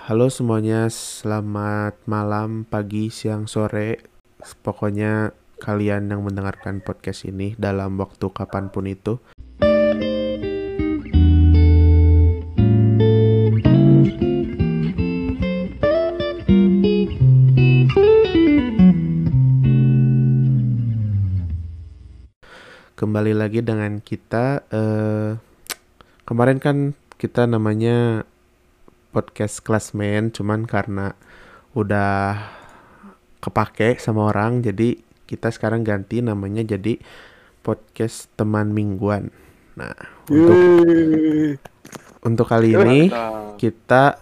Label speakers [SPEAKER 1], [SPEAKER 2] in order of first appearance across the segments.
[SPEAKER 1] Halo semuanya, selamat malam, pagi, siang, sore. Pokoknya kalian yang mendengarkan podcast ini dalam waktu kapan pun itu. Kembali lagi dengan kita. eh kemarin kan kita namanya podcast klasmen, cuman karena udah kepake sama orang, jadi kita sekarang ganti namanya jadi podcast teman mingguan. Nah, untuk untuk kali ini kita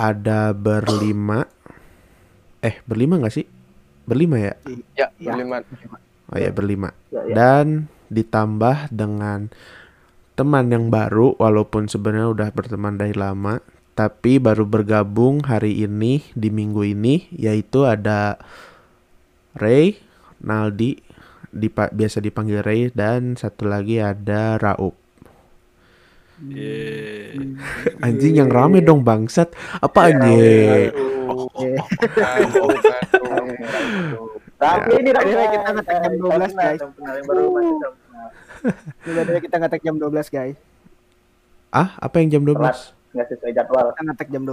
[SPEAKER 1] ada berlima. Eh, berlima nggak sih? Berlima ya?
[SPEAKER 2] Ya,
[SPEAKER 3] Ya.
[SPEAKER 2] berlima.
[SPEAKER 1] Oh ya, berlima.
[SPEAKER 3] Ya, ya.
[SPEAKER 1] Dan ditambah dengan teman yang baru, walaupun sebenarnya udah berteman dari lama, tapi baru bergabung hari ini di minggu ini, yaitu ada Ray, Naldi, dipa- biasa dipanggil Ray, dan satu lagi ada Raup.
[SPEAKER 2] Yeay.
[SPEAKER 1] Anjing yang rame dong bangsat. Apa anjing?
[SPEAKER 3] Tapi ini
[SPEAKER 4] way,
[SPEAKER 3] kita
[SPEAKER 4] ngetek jam 12 guys.
[SPEAKER 3] Yang baru masih jam
[SPEAKER 4] Tiba-tiba kita ngetek jam 12 guys.
[SPEAKER 1] Ah, apa yang jam 12?
[SPEAKER 3] Nggak sesuai jadwal.
[SPEAKER 4] Kita ngetek jam 12.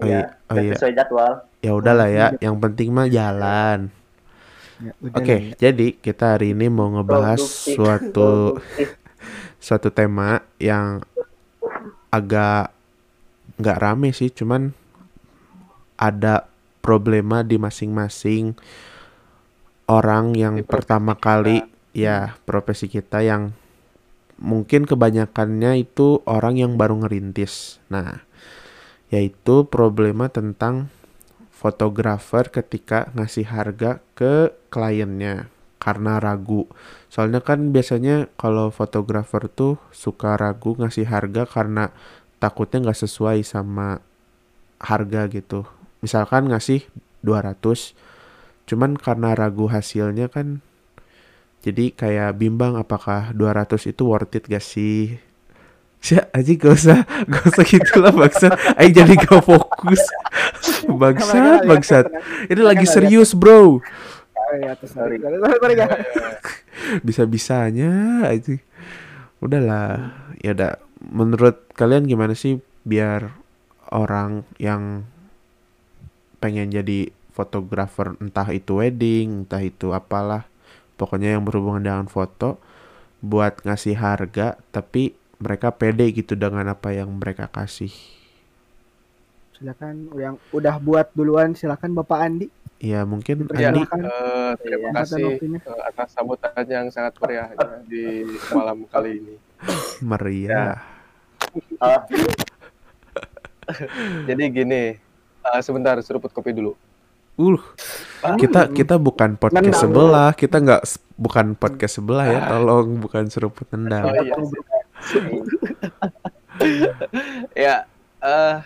[SPEAKER 1] Oh iya, oh
[SPEAKER 3] nggak
[SPEAKER 1] iya.
[SPEAKER 3] sesuai jadwal.
[SPEAKER 1] Ya udahlah ya, yang penting mah jalan.
[SPEAKER 4] Ya, udah
[SPEAKER 1] Oke,
[SPEAKER 4] lah ya.
[SPEAKER 1] jadi kita hari ini mau ngebahas
[SPEAKER 3] Produktif.
[SPEAKER 1] suatu
[SPEAKER 3] Produktif.
[SPEAKER 1] suatu tema yang agak nggak rame sih, cuman ada problema di masing-masing orang yang
[SPEAKER 2] Di
[SPEAKER 1] pertama
[SPEAKER 2] kita.
[SPEAKER 1] kali ya profesi kita yang mungkin kebanyakannya itu orang yang baru ngerintis. Nah, yaitu problema tentang fotografer ketika ngasih harga ke kliennya karena ragu. Soalnya kan biasanya kalau fotografer tuh suka ragu ngasih harga karena takutnya nggak sesuai sama harga gitu. Misalkan ngasih 200, cuman karena ragu hasilnya kan jadi kayak bimbang apakah 200 itu worth it gak sih? Ya, aja gak usah, gak usah gitu lah bangsat. Ayo jadi gak fokus. Bangsat, bangsat. Ini lagi serius bro. Bisa-bisanya aja. Udahlah. Ya udah. Menurut kalian gimana sih biar orang yang pengen jadi fotografer entah itu wedding, entah itu apalah. Pokoknya yang berhubungan dengan foto buat ngasih harga tapi mereka pede gitu dengan apa yang mereka kasih.
[SPEAKER 4] Silakan yang udah buat duluan silakan Bapak Andi.
[SPEAKER 1] Ya mungkin
[SPEAKER 2] Ya,
[SPEAKER 1] Andi
[SPEAKER 2] eh, terima
[SPEAKER 4] Kesempatan
[SPEAKER 2] kasih eh, atas sambutan yang sangat meriah ya, di malam kali ini.
[SPEAKER 1] meriah.
[SPEAKER 3] Ah,
[SPEAKER 2] Jadi gini, eh, sebentar seruput kopi dulu.
[SPEAKER 1] Uh, kita kita bukan podcast
[SPEAKER 4] Nendang.
[SPEAKER 1] sebelah, kita nggak bukan podcast sebelah ya, tolong bukan seruput
[SPEAKER 2] Oh
[SPEAKER 1] nendang.
[SPEAKER 2] iya. ya, eh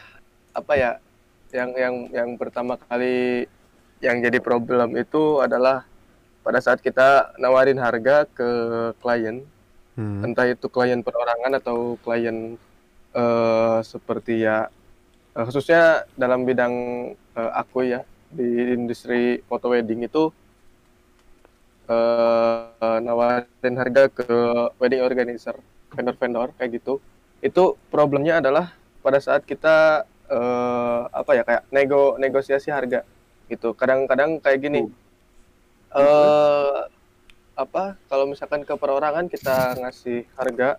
[SPEAKER 2] apa ya? Yang yang yang pertama kali yang jadi problem itu adalah pada saat kita nawarin harga ke klien,
[SPEAKER 1] Hmm.
[SPEAKER 2] entah itu klien perorangan atau klien eh, seperti ya eh, khususnya dalam bidang eh, aku ya di industri foto wedding itu eh, eh, nawarin harga ke wedding organizer vendor-vendor kayak gitu. Itu problemnya adalah pada saat kita eh, apa ya kayak nego negosiasi harga gitu. Kadang-kadang kayak gini eh apa kalau misalkan ke perorangan kita ngasih harga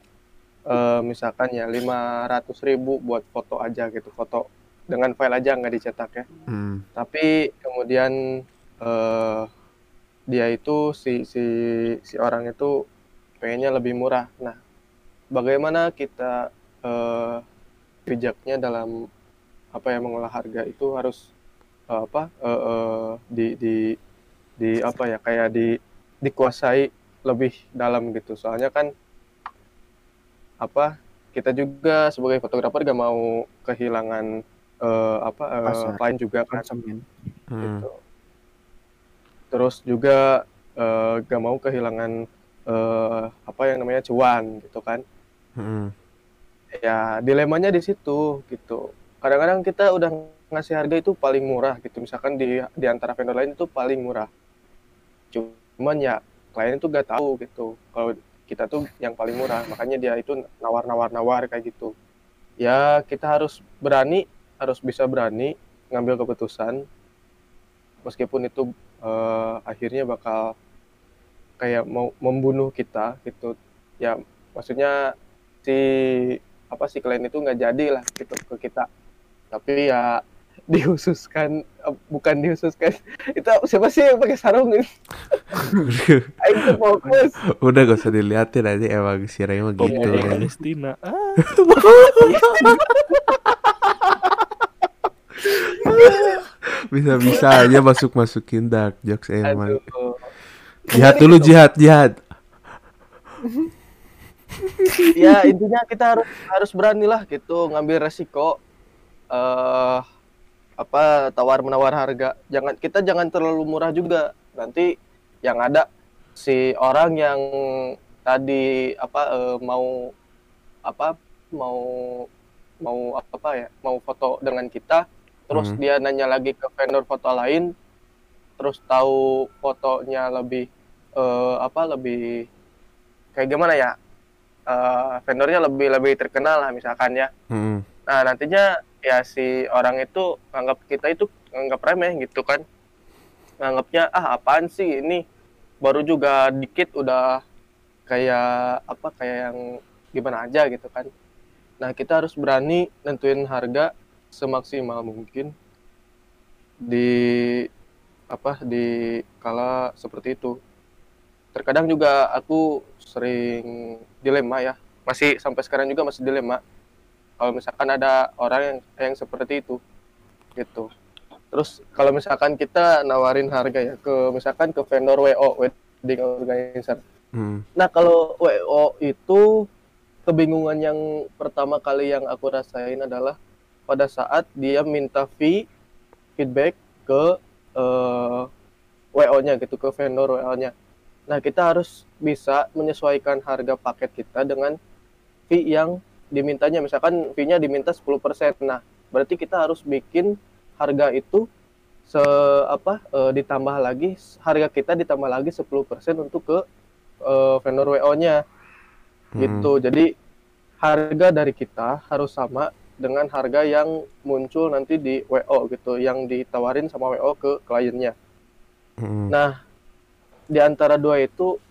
[SPEAKER 2] eh, misalkan ya 500.000 ribu buat foto aja gitu foto dengan file aja nggak dicetak ya.
[SPEAKER 1] Hmm.
[SPEAKER 2] tapi kemudian eh, dia itu si si si orang itu pengennya lebih murah. Nah bagaimana kita eh, bijaknya dalam apa ya mengolah harga itu harus eh, apa eh, eh, di di di apa ya kayak di dikuasai lebih dalam gitu. Soalnya kan apa kita juga sebagai fotografer gak mau kehilangan eh, apa
[SPEAKER 4] Pasar.
[SPEAKER 2] klien juga kan
[SPEAKER 4] Konsumen.
[SPEAKER 1] Hmm.
[SPEAKER 2] gitu. Terus juga eh, gak mau kehilangan eh, apa yang namanya cuan gitu kan.
[SPEAKER 1] Hmm.
[SPEAKER 2] Ya dilemanya di situ gitu. kadang-kadang kita udah ngasih harga itu paling murah gitu misalkan di di antara vendor lain itu paling murah cuman ya klien itu gak tahu gitu kalau kita tuh yang paling murah makanya dia itu nawar-nawar-nawar kayak gitu ya kita harus berani harus bisa berani ngambil keputusan meskipun itu eh, akhirnya bakal kayak mau membunuh kita gitu ya maksudnya si apa sih klien itu nggak jadi lah gitu ke kita tapi ya dihususkan eh, bukan dihususkan itu siapa sih yang pakai sarung ini tuh fokus
[SPEAKER 1] Udah gak usah diliatin aja emang si mah gitu.
[SPEAKER 5] Ngomong
[SPEAKER 1] kan.
[SPEAKER 5] Palestina.
[SPEAKER 1] Bisa-bisa aja masuk-masukin dark jokes emang.
[SPEAKER 2] aduh
[SPEAKER 1] Jihad dulu jihad, jihad.
[SPEAKER 2] ya intinya kita harus harus beranilah gitu ngambil resiko eh apa tawar menawar harga jangan kita jangan terlalu murah juga nanti yang ada si orang yang tadi apa eh, mau apa mau mau apa ya mau foto dengan kita terus
[SPEAKER 1] Hmm.
[SPEAKER 2] dia nanya lagi ke vendor foto lain terus tahu fotonya lebih eh, apa lebih kayak gimana ya? Eh, vendornya lebih lebih terkenal lah misalkan ya.
[SPEAKER 1] Mm-mm.
[SPEAKER 2] nah nantinya ya si orang itu anggap kita itu anggap remeh gitu kan. Nganggapnya ah apaan sih ini? Baru juga dikit udah kayak apa kayak yang gimana aja gitu kan. Nah kita harus berani nentuin harga semaksimal mungkin di apa di kala seperti itu. Terkadang juga aku sering dilema ya. Masih sampai sekarang juga masih dilema. Kalau misalkan ada orang yang yang seperti itu gitu. Terus kalau misalkan kita nawarin harga ya ke misalkan ke vendor WO wedding organizer.
[SPEAKER 1] Mm.
[SPEAKER 2] nah kalau WO itu kebingungan yang pertama kali yang aku rasain adalah pada saat dia minta fee feedback ke eh, WO-nya gitu ke vendor WO-nya nah kita harus bisa menyesuaikan harga paket kita dengan fee yang dimintanya misalkan fee-nya diminta 10%. Nah, berarti kita harus bikin harga itu se apa eh, ditambah lagi harga kita ditambah lagi 10% untuk ke eh, vendor WO-nya
[SPEAKER 1] Mm.
[SPEAKER 2] gitu. Jadi harga dari kita harus sama dengan harga yang muncul nanti di WO gitu, yang ditawarin sama WO ke kliennya.
[SPEAKER 1] Mm.
[SPEAKER 2] Nah, di antara dua itu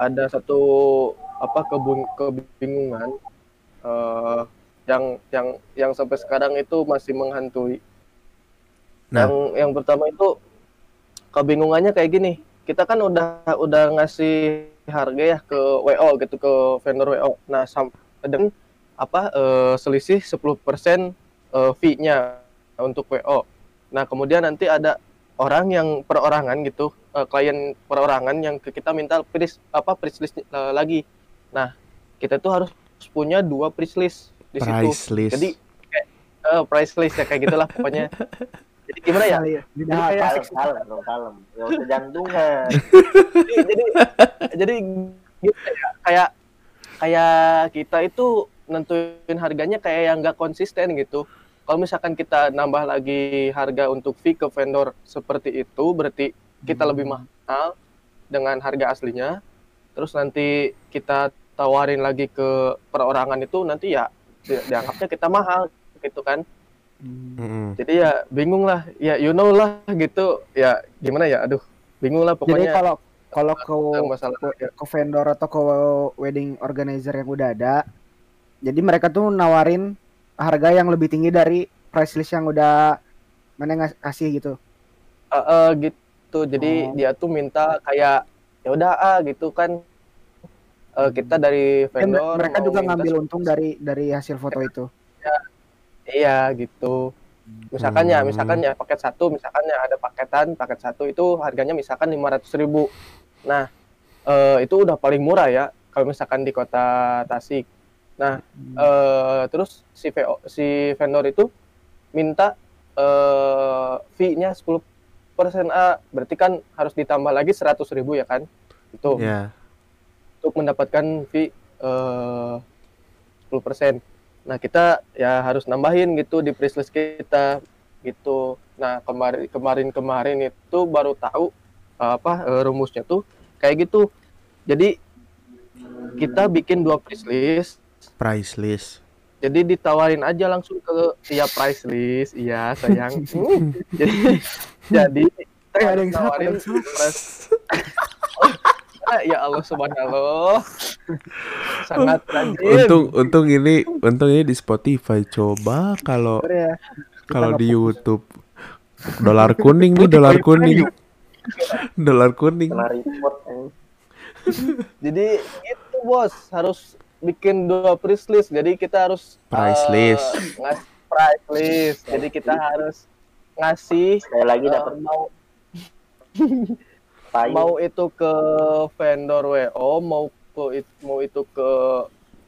[SPEAKER 2] ada satu apa kebun kebingungan eh, yang yang yang sampai sekarang itu masih menghantui.
[SPEAKER 1] Nah.
[SPEAKER 2] Yang yang pertama itu kebingungannya kayak gini. Kita kan udah udah ngasih harga ya ke WO gitu ke vendor WO. Nah, sam dengan apa eh, selisih 10% eh, fee-nya untuk WO. Nah, kemudian nanti ada orang yang perorangan gitu, eh, klien perorangan yang ke kita minta price apa price list eh, lagi. Nah, kita tuh harus punya dua price list di situ.
[SPEAKER 1] Price list.
[SPEAKER 2] Jadi kayak eh, price list ya kayak gitulah pokoknya. Jadi gimana ya?
[SPEAKER 4] Ya.
[SPEAKER 2] Jadi kayak-
[SPEAKER 4] apa?
[SPEAKER 3] Kalem, kalem, kalem. Gak usah jantungan.
[SPEAKER 2] jadi jadi jadi gitu ya, kayak kayak kita itu nentuin harganya kayak yang nggak konsisten gitu. Kalau misalkan kita nambah lagi harga untuk fee ke vendor seperti itu, berarti kita lebih mahal dengan harga aslinya. Terus nanti kita tawarin lagi ke perorangan itu nanti ya di- dianggapnya kita mahal gitu kan.
[SPEAKER 4] Hmm.
[SPEAKER 1] Mm-mm.
[SPEAKER 2] Jadi ya bingung lah, ya you know lah gitu. Ya gimana ya, aduh bingung lah
[SPEAKER 4] Jadi
[SPEAKER 2] pokoknya
[SPEAKER 4] kalau kalau ke
[SPEAKER 2] masalah harga.
[SPEAKER 4] ke vendor atau ke wedding organizer yang udah ada, jadi mereka tuh nawarin harga yang lebih tinggi dari price list yang udah mana ngas- kasih gitu.
[SPEAKER 2] Eh, eh, gitu jadi
[SPEAKER 4] Oh.
[SPEAKER 2] dia tuh minta kayak ya udah ah gitu kan Eh, kita dari
[SPEAKER 4] Dan
[SPEAKER 2] vendor
[SPEAKER 4] mereka
[SPEAKER 2] mau
[SPEAKER 4] juga ngambil
[SPEAKER 2] 10%.
[SPEAKER 4] untung dari dari hasil foto itu.
[SPEAKER 2] iya gitu misalkan ya
[SPEAKER 1] Hmm.
[SPEAKER 2] misalkan ya paket satu misalkan ya ada paketan paket satu itu harganya misalkan lima ratus ribu nah eh, itu udah paling murah ya kalau misalkan di kota Tasik nah eh, terus si VO, si vendor itu minta eh, fee-nya 10% A berarti kan harus ditambah lagi 100 ribu ya kan itu
[SPEAKER 1] Ya.
[SPEAKER 2] untuk mendapatkan fee eh, 10%. Nah kita ya harus nambahin gitu di price list kita gitu. Nah kemarin kemarin kemarin itu baru tahu uh, apa uh, rumusnya tuh kayak gitu. Jadi kita bikin dua price list.
[SPEAKER 1] Price list.
[SPEAKER 2] Jadi ditawarin aja langsung ke ya price list, iya sayang. Hmm, jadi jadi
[SPEAKER 4] ada yang
[SPEAKER 2] tawarin price- ya Allah subhanallah. Sangat rajin.
[SPEAKER 1] Untung untung ini untung ini di Spotify. Coba kalau
[SPEAKER 4] ya.
[SPEAKER 1] kalau di YouTube dolar kuning nih dolar kuning. Dolar kuning.
[SPEAKER 3] Eh.
[SPEAKER 2] Jadi itu bos harus bikin dua price list. Jadi kita harus
[SPEAKER 1] Price
[SPEAKER 2] eh,
[SPEAKER 1] list.
[SPEAKER 2] ngas- price list. Jadi kita harus ngasih
[SPEAKER 3] sekali lagi
[SPEAKER 2] eh,
[SPEAKER 3] dapat
[SPEAKER 2] mau
[SPEAKER 3] payu
[SPEAKER 2] mau itu ke vendor WO mau ke mau itu ke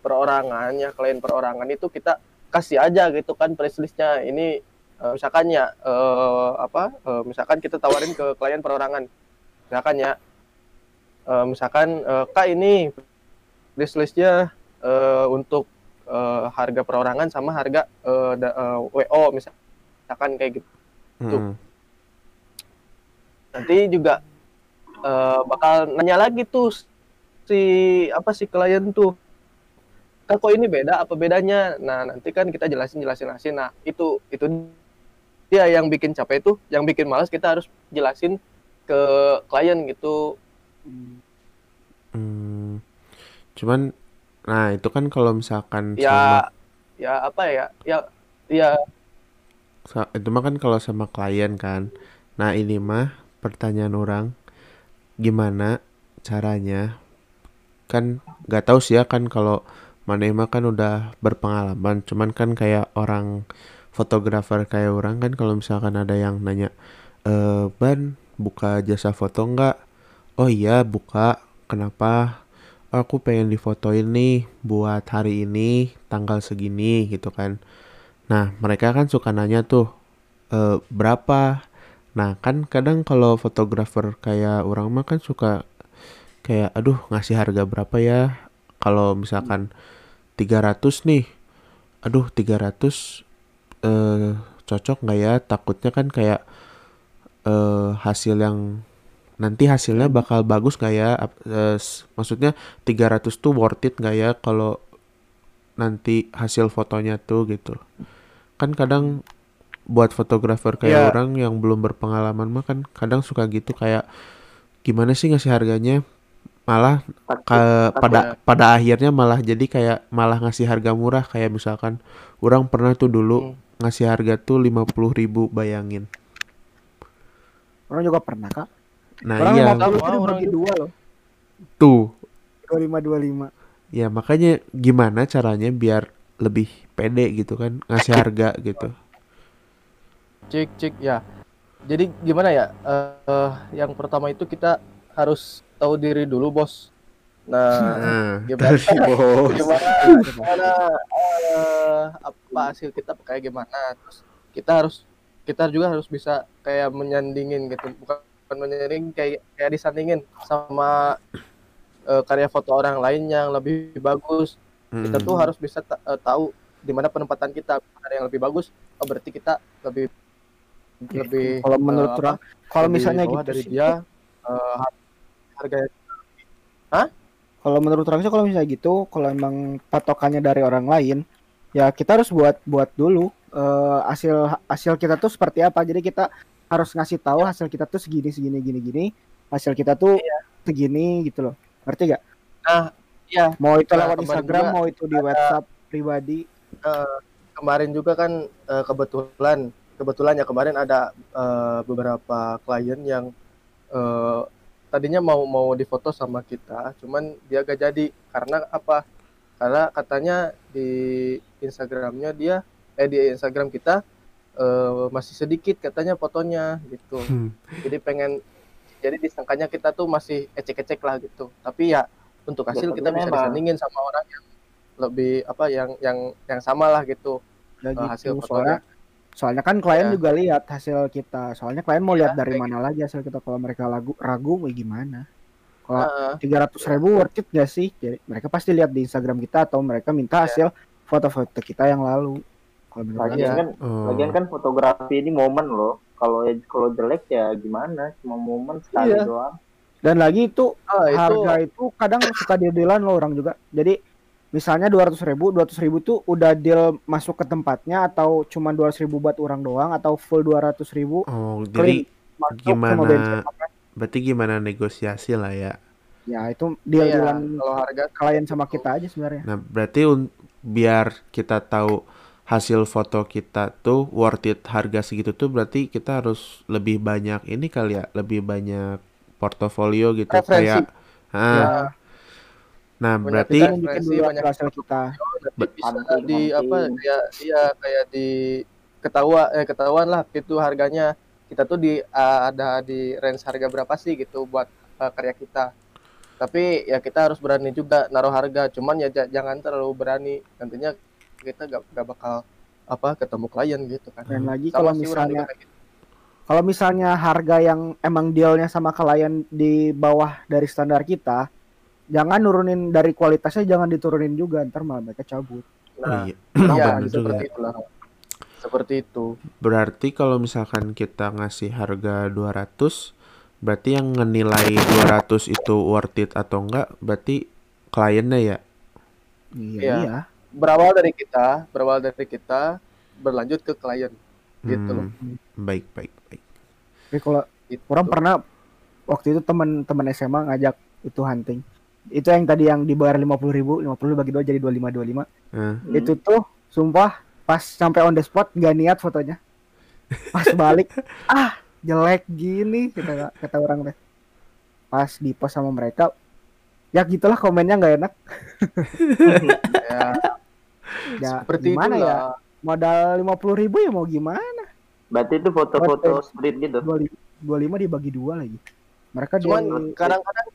[SPEAKER 2] perorangan ya klien perorangan itu kita kasih aja gitu kan price listnya ini eh, misalkan ya eh, apa eh, misalkan kita tawarin ke klien perorangan misalkan ya eh, misalkan eh, kak ini price listnya eh, untuk eh, harga perorangan sama harga eh, da- eh, WO misalkan kayak gitu.
[SPEAKER 1] Mm.
[SPEAKER 2] nanti juga eh, bakal nanya lagi tuh si apa si klien tuh kan kok ini beda? Apa bedanya? Nah nanti kan kita jelasin jelasin jelasin. Nah itu itu dia yang bikin capek itu yang bikin malas kita harus jelasin ke klien gitu.
[SPEAKER 1] Hmm. Cuman nah itu kan kalau misalkan sama
[SPEAKER 2] ya ya apa ya? Ya ya.
[SPEAKER 1] Itu mah kan kalau sama klien kan. Nah, ini mah pertanyaan orang gimana caranya? Kan nggak tahu sih ya kan kalau Maneh mah kan udah berpengalaman. Cuman kan kayak orang fotografer kayak orang kan kalau misalkan ada yang nanya eh Ban buka jasa foto nggak? Oh iya buka. Kenapa aku pengen difotoin nih buat hari ini tanggal segini gitu kan. Nah mereka kan suka nanya tuh "Eh, berapa? Nah kan kadang kalau fotografer kayak orang mah kan suka kayak aduh ngasih harga berapa ya? Kalau misalkan 300 nih aduh 300 eh cocok nggak ya? Takutnya kan kayak eh hasil yang nanti hasilnya bakal bagus nggak ya? Eh, maksudnya 300 tuh worth it nggak ya kalau nanti hasil fotonya tuh gitu? Kan kadang buat fotografer kayak
[SPEAKER 2] Iya.
[SPEAKER 1] orang yang belum berpengalaman mah kan kadang suka gitu kayak gimana sih ngasih harganya? Malah ke pada pada akhirnya malah jadi kayak malah ngasih harga murah. Kayak misalkan orang pernah tuh dulu
[SPEAKER 2] Hmm.
[SPEAKER 1] ngasih harga tuh 50.000 ribu bayangin.
[SPEAKER 4] Orang juga pernah kak.
[SPEAKER 1] Nah
[SPEAKER 4] orang
[SPEAKER 1] iya.
[SPEAKER 4] lima puluh
[SPEAKER 2] Sama
[SPEAKER 4] itu
[SPEAKER 2] orang
[SPEAKER 4] bagi dua loh.
[SPEAKER 1] tuh.
[SPEAKER 4] Dua lima dua lima.
[SPEAKER 1] ya makanya gimana caranya biar lebih pede gitu kan ngasih harga gitu.
[SPEAKER 2] Cik cik ya. Jadi gimana ya? Eh, eh, yang pertama itu kita harus tahu diri dulu bos. Nah
[SPEAKER 1] nah
[SPEAKER 2] gimana
[SPEAKER 1] tadi bos.
[SPEAKER 2] gimana gimana eh, apa hasil kita kayak gimana. Terus kita harus kita juga harus bisa kayak menyandingin gitu. Bukan bukan menyandingin kayak kayak disandingin sama eh, karya foto orang lain yang lebih bagus kita
[SPEAKER 1] Mm.
[SPEAKER 2] tuh harus bisa eh, tahu di mana penempatan kita ada yang lebih bagus oh berarti kita lebih lebih
[SPEAKER 4] Kalau menurut
[SPEAKER 2] eh,
[SPEAKER 4] orang,
[SPEAKER 2] apa,
[SPEAKER 4] kalau
[SPEAKER 2] lebih
[SPEAKER 4] misalnya gitu
[SPEAKER 2] dari
[SPEAKER 4] sih,
[SPEAKER 2] dia har- harganya
[SPEAKER 4] kalau menurut orang sih kalau misalnya gitu, kalau emang patokannya dari orang lain, ya kita harus buat buat dulu eh, hasil hasil kita tuh seperti apa. Jadi kita harus ngasih tahu hasil kita tuh segini segini gini gini, hasil kita tuh segini gitu loh. Ngerti gak?
[SPEAKER 2] nah iya
[SPEAKER 4] Mau itu
[SPEAKER 2] Nah,
[SPEAKER 4] lewat Instagram,
[SPEAKER 2] juga
[SPEAKER 4] mau itu di WhatsApp pribadi.
[SPEAKER 2] eh, kemarin juga kan eh, kebetulan kebetulan ya kemarin ada eh, beberapa klien yang eh, tadinya mau mau difoto sama kita cuman dia gak jadi karena apa karena katanya di Instagramnya dia eh di Instagram kita eh, masih sedikit katanya fotonya gitu
[SPEAKER 1] Hmm.
[SPEAKER 2] jadi pengen jadi disangkanya kita tuh masih ecek-ecek lah gitu tapi ya untuk hasil kita
[SPEAKER 3] Biasanya
[SPEAKER 2] bisa
[SPEAKER 3] memang.
[SPEAKER 2] disandingin sama orang yang lebih apa yang yang yang sama lah gitu
[SPEAKER 4] Ya
[SPEAKER 2] eh,
[SPEAKER 4] gitu.
[SPEAKER 2] hasil
[SPEAKER 4] Soalnya
[SPEAKER 2] fotonya
[SPEAKER 4] soalnya kan klien
[SPEAKER 2] Ya.
[SPEAKER 4] juga lihat hasil kita. Soalnya klien mau lihat dari
[SPEAKER 2] kayak
[SPEAKER 4] mana lagi hasil kita. Kalau mereka ragu ragu, mau gimana? Kalau tiga ratus ribu worth it gak sih? Jadi mereka pasti lihat di Instagram kita atau mereka minta
[SPEAKER 2] Iya.
[SPEAKER 4] hasil foto-foto kita yang lalu.
[SPEAKER 3] Lagian kan,
[SPEAKER 1] Oh.
[SPEAKER 3] lagian kan fotografi ini momen loh. Kalau kalau jelek ya gimana? Cuma momen sekali
[SPEAKER 2] Iya.
[SPEAKER 3] doang.
[SPEAKER 4] Dan lagi itu
[SPEAKER 2] Ah, itu
[SPEAKER 4] harga itu kadang suka deal-dealan loh orang juga. Jadi misalnya 200 ribu, 200 ribu tuh udah deal masuk ke tempatnya atau cuma 200 ribu buat orang doang atau full 200 ribu
[SPEAKER 1] Oh, jadi gimana-
[SPEAKER 4] bensin.
[SPEAKER 1] berarti gimana negosiasi lah ya.
[SPEAKER 4] Ya itu deal-dealan
[SPEAKER 2] kalau harga
[SPEAKER 4] klien sama kita aja sebenarnya.
[SPEAKER 1] Nah, berarti un- biar kita tahu hasil foto kita tuh worth it harga segitu tuh berarti kita harus lebih banyak ini kali ya, lebih banyak portofolio gitu
[SPEAKER 2] Referensi.
[SPEAKER 1] kayak ah.
[SPEAKER 4] Ya,
[SPEAKER 1] Nah,
[SPEAKER 2] Banyak
[SPEAKER 1] berarti
[SPEAKER 2] kita-
[SPEAKER 4] dulu
[SPEAKER 2] banyak
[SPEAKER 4] hasil kita.
[SPEAKER 2] bisa di apa kayak iya kayak di ketawa eh ketahuan lah itu harganya kita tuh di uh, ada di range harga berapa sih gitu buat uh, karya kita tapi ya kita harus berani juga naruh harga cuman ya ja- jangan terlalu berani nantinya kita gak, gak bakal apa ketemu klien gitu kan
[SPEAKER 4] Dan lagi
[SPEAKER 2] Sama
[SPEAKER 4] kalau misalnya
[SPEAKER 2] gitu.
[SPEAKER 4] kalau misalnya harga yang emang dealnya sama klien di bawah dari standar kita, jangan nurunin dari kualitasnya jangan diturunin juga ntar malah mereka cabut.
[SPEAKER 1] oh
[SPEAKER 2] nah
[SPEAKER 1] iya,
[SPEAKER 2] iya
[SPEAKER 1] juga.
[SPEAKER 2] seperti itulah seperti itu
[SPEAKER 1] Berarti kalau misalkan kita ngasih harga 200, berarti yang ngenilai 200 itu worth it atau enggak, berarti kliennya ya.
[SPEAKER 4] Iya.
[SPEAKER 2] Iya. Berawal dari kita berawal dari kita berlanjut ke klien gitu loh
[SPEAKER 1] Hmm, Baik, baik, baik.
[SPEAKER 4] Tapi kalau
[SPEAKER 2] Gitu.
[SPEAKER 4] orang pernah waktu itu teman-teman SMA ngajak itu hunting. Itu yang tadi yang dibayar 50.000 ribu, 50 bagi dua jadi 25 25.
[SPEAKER 1] Nah,
[SPEAKER 4] Itu tuh sumpah pas sampai on the spot nggak niat fotonya. Pas balik, ah jelek gini kata kata orang teh. Pas di post sama mereka, ya gitulah komennya nggak enak.
[SPEAKER 2] ya
[SPEAKER 4] Ya
[SPEAKER 2] seperti
[SPEAKER 4] gimana
[SPEAKER 2] itulah.
[SPEAKER 4] ya? Modal 50.000 ribu ya mau gimana?
[SPEAKER 3] Berarti itu foto-foto street gitu.
[SPEAKER 4] 25 25 dibagi dua lagi. Mereka
[SPEAKER 2] cuman
[SPEAKER 4] di-
[SPEAKER 2] kadang-kadang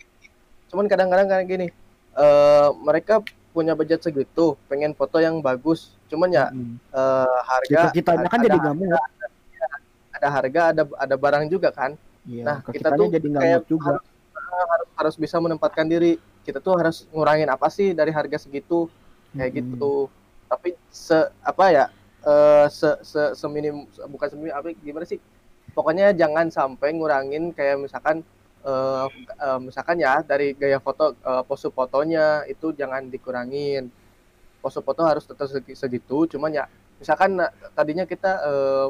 [SPEAKER 2] cuman kadang-kadang kayak gini eh mereka punya budget segitu pengen foto yang bagus cuman ya
[SPEAKER 4] Hmm.
[SPEAKER 2] eh, harga
[SPEAKER 4] kita kitanya kan
[SPEAKER 2] ada,
[SPEAKER 4] jadi nggak
[SPEAKER 2] ada harga ada ada barang juga kan
[SPEAKER 4] Iya,
[SPEAKER 2] Nah, kita tuh
[SPEAKER 4] jadi
[SPEAKER 2] kayak
[SPEAKER 4] juga.
[SPEAKER 2] harus harus bisa menempatkan diri kita tuh harus ngurangin apa sih dari harga segitu kayak
[SPEAKER 4] Mm-mm.
[SPEAKER 2] gitu tapi se apa ya eh se se seminim bukan seminim apa gimana sih? Pokoknya jangan sampai ngurangin kayak misalkan eh, misalkan ya dari gaya foto eh, pose fotonya itu jangan dikurangin. Pose foto harus tetap segi- segitu cuman ya misalkan nah, tadinya kita eh,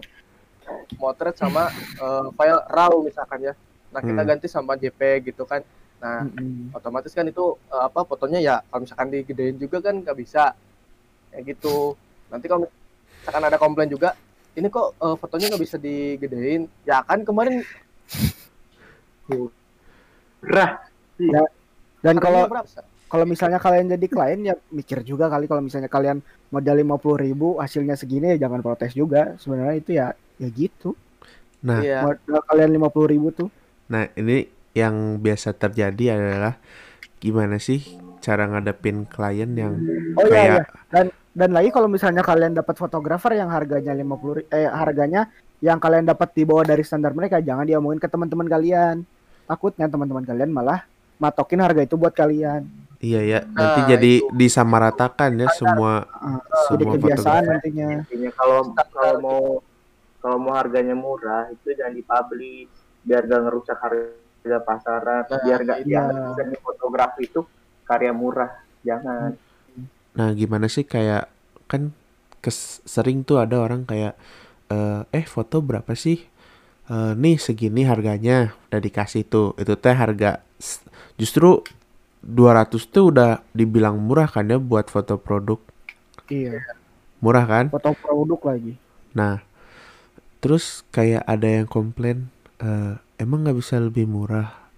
[SPEAKER 2] motret sama eh, file raw misalkan ya. Nah kita
[SPEAKER 1] Hmm.
[SPEAKER 2] ganti sama JPEG gitu kan. Nah
[SPEAKER 4] Mm-mm.
[SPEAKER 2] otomatis kan itu eh, apa fotonya ya kalau misalkan digedein juga kan nggak bisa kayak gitu. Nanti kalau misalkan ada komplain juga ini kok eh, fotonya nggak bisa digedein? Ya kan kemarin
[SPEAKER 3] Rah,
[SPEAKER 4] Dan kalau
[SPEAKER 2] harganya berapa?
[SPEAKER 4] kalau misalnya kalian jadi klien ya mikir juga kali kalau misalnya kalian modal 50.000 ribu hasilnya segini ya jangan protes juga. Sebenarnya itu ya ya gitu.
[SPEAKER 1] Nah,
[SPEAKER 2] iya.
[SPEAKER 4] Modal kalian 50.000 ribu tuh.
[SPEAKER 1] Nah ini yang biasa terjadi adalah gimana sih cara ngadepin klien yang
[SPEAKER 4] oh iya, iya.
[SPEAKER 1] kayak
[SPEAKER 4] dan lagi kalau misalnya kalian dapat fotografer yang harganya 50 ri- eh harganya yang kalian dapat di bawah dari standar mereka jangan diomongin ke teman-teman kalian. Takutnya teman-teman kalian malah matokin harga itu buat kalian.
[SPEAKER 1] Iya ya nanti
[SPEAKER 2] Nah,
[SPEAKER 1] jadi
[SPEAKER 2] itu.
[SPEAKER 1] disamaratakan ya semua
[SPEAKER 4] Ah, jadi
[SPEAKER 1] semua
[SPEAKER 4] kebiasaan
[SPEAKER 1] fotografer.
[SPEAKER 4] nantinya.
[SPEAKER 3] Intinya kalau kalau mau kalau mau harganya murah itu jangan dipublish. Biar gak ngerusak harga pasaran.
[SPEAKER 2] Nah,
[SPEAKER 3] biar gak
[SPEAKER 4] iya.
[SPEAKER 3] dianggap fotografi itu karya murah. Jangan
[SPEAKER 1] Nah, gimana sih kayak kan kes- sering tuh ada orang kayak eh, eh foto berapa sih? Eh, nih segini harganya udah dikasih tuh. Itu teh harga justru 200 tuh udah dibilang murah kan ya buat foto produk.
[SPEAKER 4] iya
[SPEAKER 1] Murah kan?
[SPEAKER 4] foto produk lagi
[SPEAKER 1] Nah, terus kayak ada yang komplain eh, emang nggak bisa lebih murah?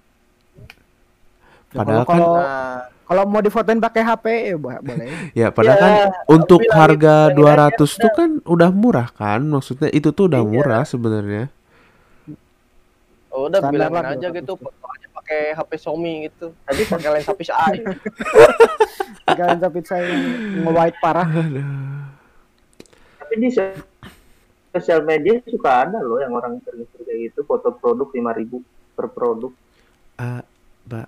[SPEAKER 4] Ya,
[SPEAKER 1] Padahal kan
[SPEAKER 4] kalau
[SPEAKER 2] nah
[SPEAKER 4] kalau mau difotoin pakai HP ya bo- boleh
[SPEAKER 1] ya padahal
[SPEAKER 2] Ya,
[SPEAKER 1] kan untuk
[SPEAKER 2] bilang
[SPEAKER 1] harga
[SPEAKER 2] bilangin
[SPEAKER 1] 200 tuh kan udah murah kan? Maksudnya itu tuh udah
[SPEAKER 2] Iya.
[SPEAKER 1] murah sebenarnya.
[SPEAKER 2] oh, udah
[SPEAKER 4] Standar
[SPEAKER 2] bilangin
[SPEAKER 4] lah,
[SPEAKER 2] aja
[SPEAKER 4] 200
[SPEAKER 2] gitu
[SPEAKER 4] tuh.
[SPEAKER 2] foto aja pakai HP Xiaomi gitu tadi pakai lensa fisheye
[SPEAKER 4] kalian tapi saya yang nge-white parah
[SPEAKER 3] tapi di so- sosial media suka ada loh yang orang sering kayak gitu foto produk 5000 per produk
[SPEAKER 1] Ah, Mbak.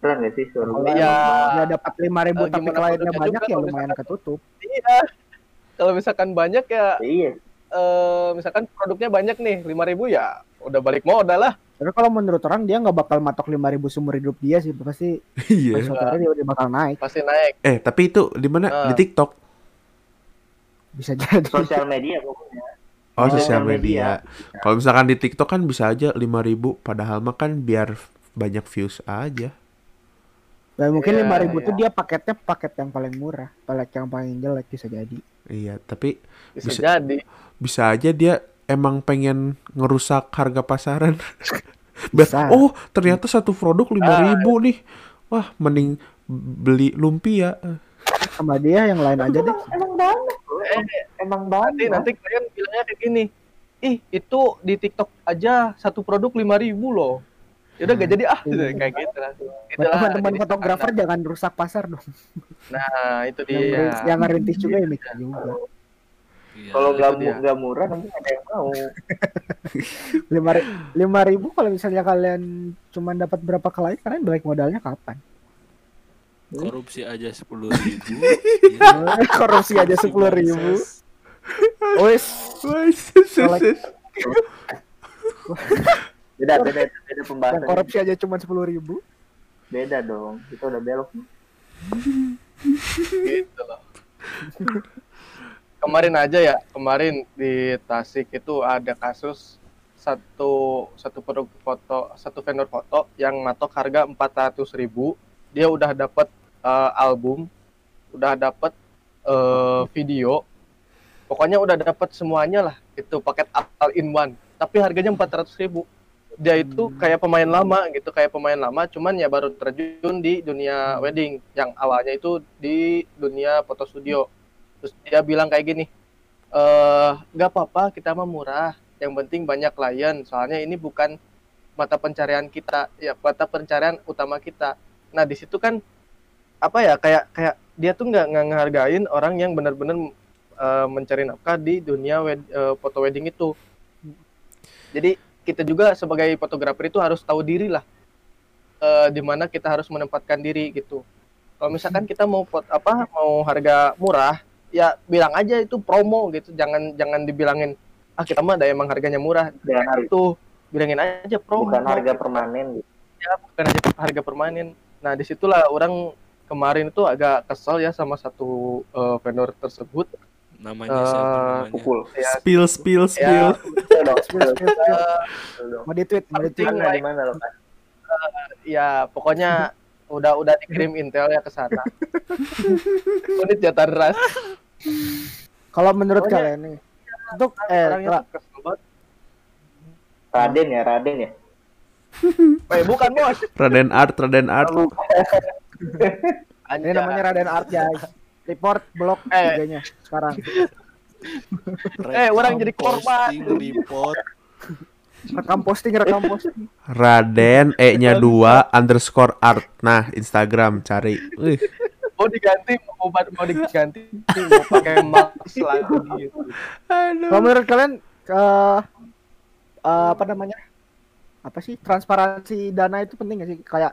[SPEAKER 3] Keren gak sih suara gue?
[SPEAKER 2] Iya.
[SPEAKER 4] dia dapat lima ribu tapi kliennya banyak
[SPEAKER 2] juga
[SPEAKER 4] ya lumayan
[SPEAKER 2] misalkan-
[SPEAKER 4] ketutup.
[SPEAKER 2] Iya. Kalau misalkan banyak ya,
[SPEAKER 3] Iya.
[SPEAKER 2] eh, misalkan produknya banyak nih, 5000 ya udah balik modal lah.
[SPEAKER 4] Tapi kalau menurut orang dia nggak bakal matok lima ribu seumur hidup dia sih pasti
[SPEAKER 1] Iya.
[SPEAKER 4] suatu hari dia bakal naik
[SPEAKER 2] Pasti naik.
[SPEAKER 1] Eh, tapi itu di mana?
[SPEAKER 2] Ah.
[SPEAKER 1] Di TikTok.
[SPEAKER 4] bisa jadi.
[SPEAKER 3] Sosial media pokoknya.
[SPEAKER 1] Oh,
[SPEAKER 4] Oh,
[SPEAKER 1] sosial
[SPEAKER 3] sosial
[SPEAKER 1] media.
[SPEAKER 3] media.
[SPEAKER 1] Kalau misalkan di TikTok kan bisa aja 5000 padahal mah kan biar banyak views aja.
[SPEAKER 4] Dan mungkin
[SPEAKER 2] Iya,
[SPEAKER 4] lima ribu
[SPEAKER 2] iya.
[SPEAKER 4] tuh dia paketnya paket yang paling murah, paket yang paling jelek bisa jadi.
[SPEAKER 1] Iya, tapi
[SPEAKER 2] Bisa,
[SPEAKER 1] Bisa.
[SPEAKER 2] jadi.
[SPEAKER 1] bisa aja dia emang pengen ngerusak harga pasaran.
[SPEAKER 4] Bisa.
[SPEAKER 1] oh ternyata satu produk 5000 nih. Wah, mending beli lumpia.
[SPEAKER 4] Sama dia yang lain aja deh.
[SPEAKER 3] Emang bro.
[SPEAKER 2] Eh,
[SPEAKER 3] Emang
[SPEAKER 2] nanti
[SPEAKER 3] banyak.
[SPEAKER 2] nanti kalian bilangnya kayak gini. Ih, itu di TikTok aja satu produk 5000 loh. Ya udah gak jadi ah gitu, kayak gitu Itulah
[SPEAKER 4] teman-teman fotografer jangan rusak pasar dong.
[SPEAKER 2] Nah, itu
[SPEAKER 4] Yang,
[SPEAKER 2] dia.
[SPEAKER 4] yang ngerintis juga ya mikir juga.
[SPEAKER 5] Iya.
[SPEAKER 3] Kalau nggak nggak murah nanti ada yang mau.
[SPEAKER 4] Lima, lima ribu kalau misalnya kalian cuma dapat berapa klien, kalian balik modalnya kapan?
[SPEAKER 5] korupsi aja sepuluh ribu
[SPEAKER 4] Korupsi aja sepuluh ribu. Wes,
[SPEAKER 1] Wah, sis,
[SPEAKER 3] Beda beda beda
[SPEAKER 4] yang
[SPEAKER 3] pembahasan.
[SPEAKER 4] korupsi aja cuma sepuluh ribu.
[SPEAKER 3] Beda dong. Itu udah belok.
[SPEAKER 2] gitu loh. kemarin aja ya, kemarin di Tasik itu ada kasus satu satu produk foto, satu vendor foto yang matok harga 400.000 ribu, dia udah dapat eh, album, udah dapat eh, video, pokoknya udah dapat semuanya lah, itu paket all in one, tapi harganya 400.000 ribu. Dia itu kayak pemain lama gitu, kayak pemain lama, cuman ya baru terjun di dunia wedding, yang awalnya itu di dunia foto studio. Terus dia bilang kayak gini, eh nggak apa-apa kita mah murah, yang penting banyak klien, soalnya ini bukan mata pencarian kita, ya mata pencarian utama kita. Nah di situ kan apa ya kayak kayak dia tuh nggak ngehargain orang yang benar-benar eh, mencari nafkah di dunia wed- eh, foto wedding itu. Jadi kita juga sebagai fotografer itu harus tahu diri lah, eh, di mana kita harus menempatkan diri gitu. Kalau misalkan kita mau pot apa mau harga murah, ya bilang aja itu promo gitu, jangan jangan dibilangin ah kita mah ada emang harganya murah,
[SPEAKER 3] Dan harga,
[SPEAKER 2] itu bilangin aja promo.
[SPEAKER 3] bukan harga permanen gitu.
[SPEAKER 2] ya, bukan aja harga permanen. Nah di situlah orang kemarin itu agak kesel ya sama satu eh, vendor tersebut.
[SPEAKER 5] Namanya
[SPEAKER 2] Eh,
[SPEAKER 5] siapa namanya
[SPEAKER 3] Pukul.
[SPEAKER 2] Ya,
[SPEAKER 1] Spill, spill, spill.
[SPEAKER 2] ya
[SPEAKER 3] dong.
[SPEAKER 4] Spill, spill, spill.
[SPEAKER 3] Dong.
[SPEAKER 4] Mau di tweet, mau di tweet.
[SPEAKER 3] Mana di mana lo kan?
[SPEAKER 2] ya pokoknya udah udah dikirim intel ya ke sana. Unit jatah deras.
[SPEAKER 4] Kalau menurut
[SPEAKER 2] Pokoknya-
[SPEAKER 4] kalian nih, untuk eh.
[SPEAKER 3] Raden ya, Raden ya.
[SPEAKER 2] Eh bukan bos.
[SPEAKER 1] Raden Art, Raden Art.
[SPEAKER 4] ini namanya Raden Art guys. Report blok
[SPEAKER 2] Eh.
[SPEAKER 4] IG-nya sekarang.
[SPEAKER 2] Eh, orang jadi korban.
[SPEAKER 5] Report
[SPEAKER 4] Rekam posting, rekam posting.
[SPEAKER 1] Raden E-nya 2 underscore art. Nah, Instagram cari. Wih,
[SPEAKER 2] Mau diganti mau mau diganti mau pakai mouse lagi gitu.
[SPEAKER 4] Kalau menurut kalian ke eh, apa namanya? Apa sih transparansi dana itu penting gak sih? Kayak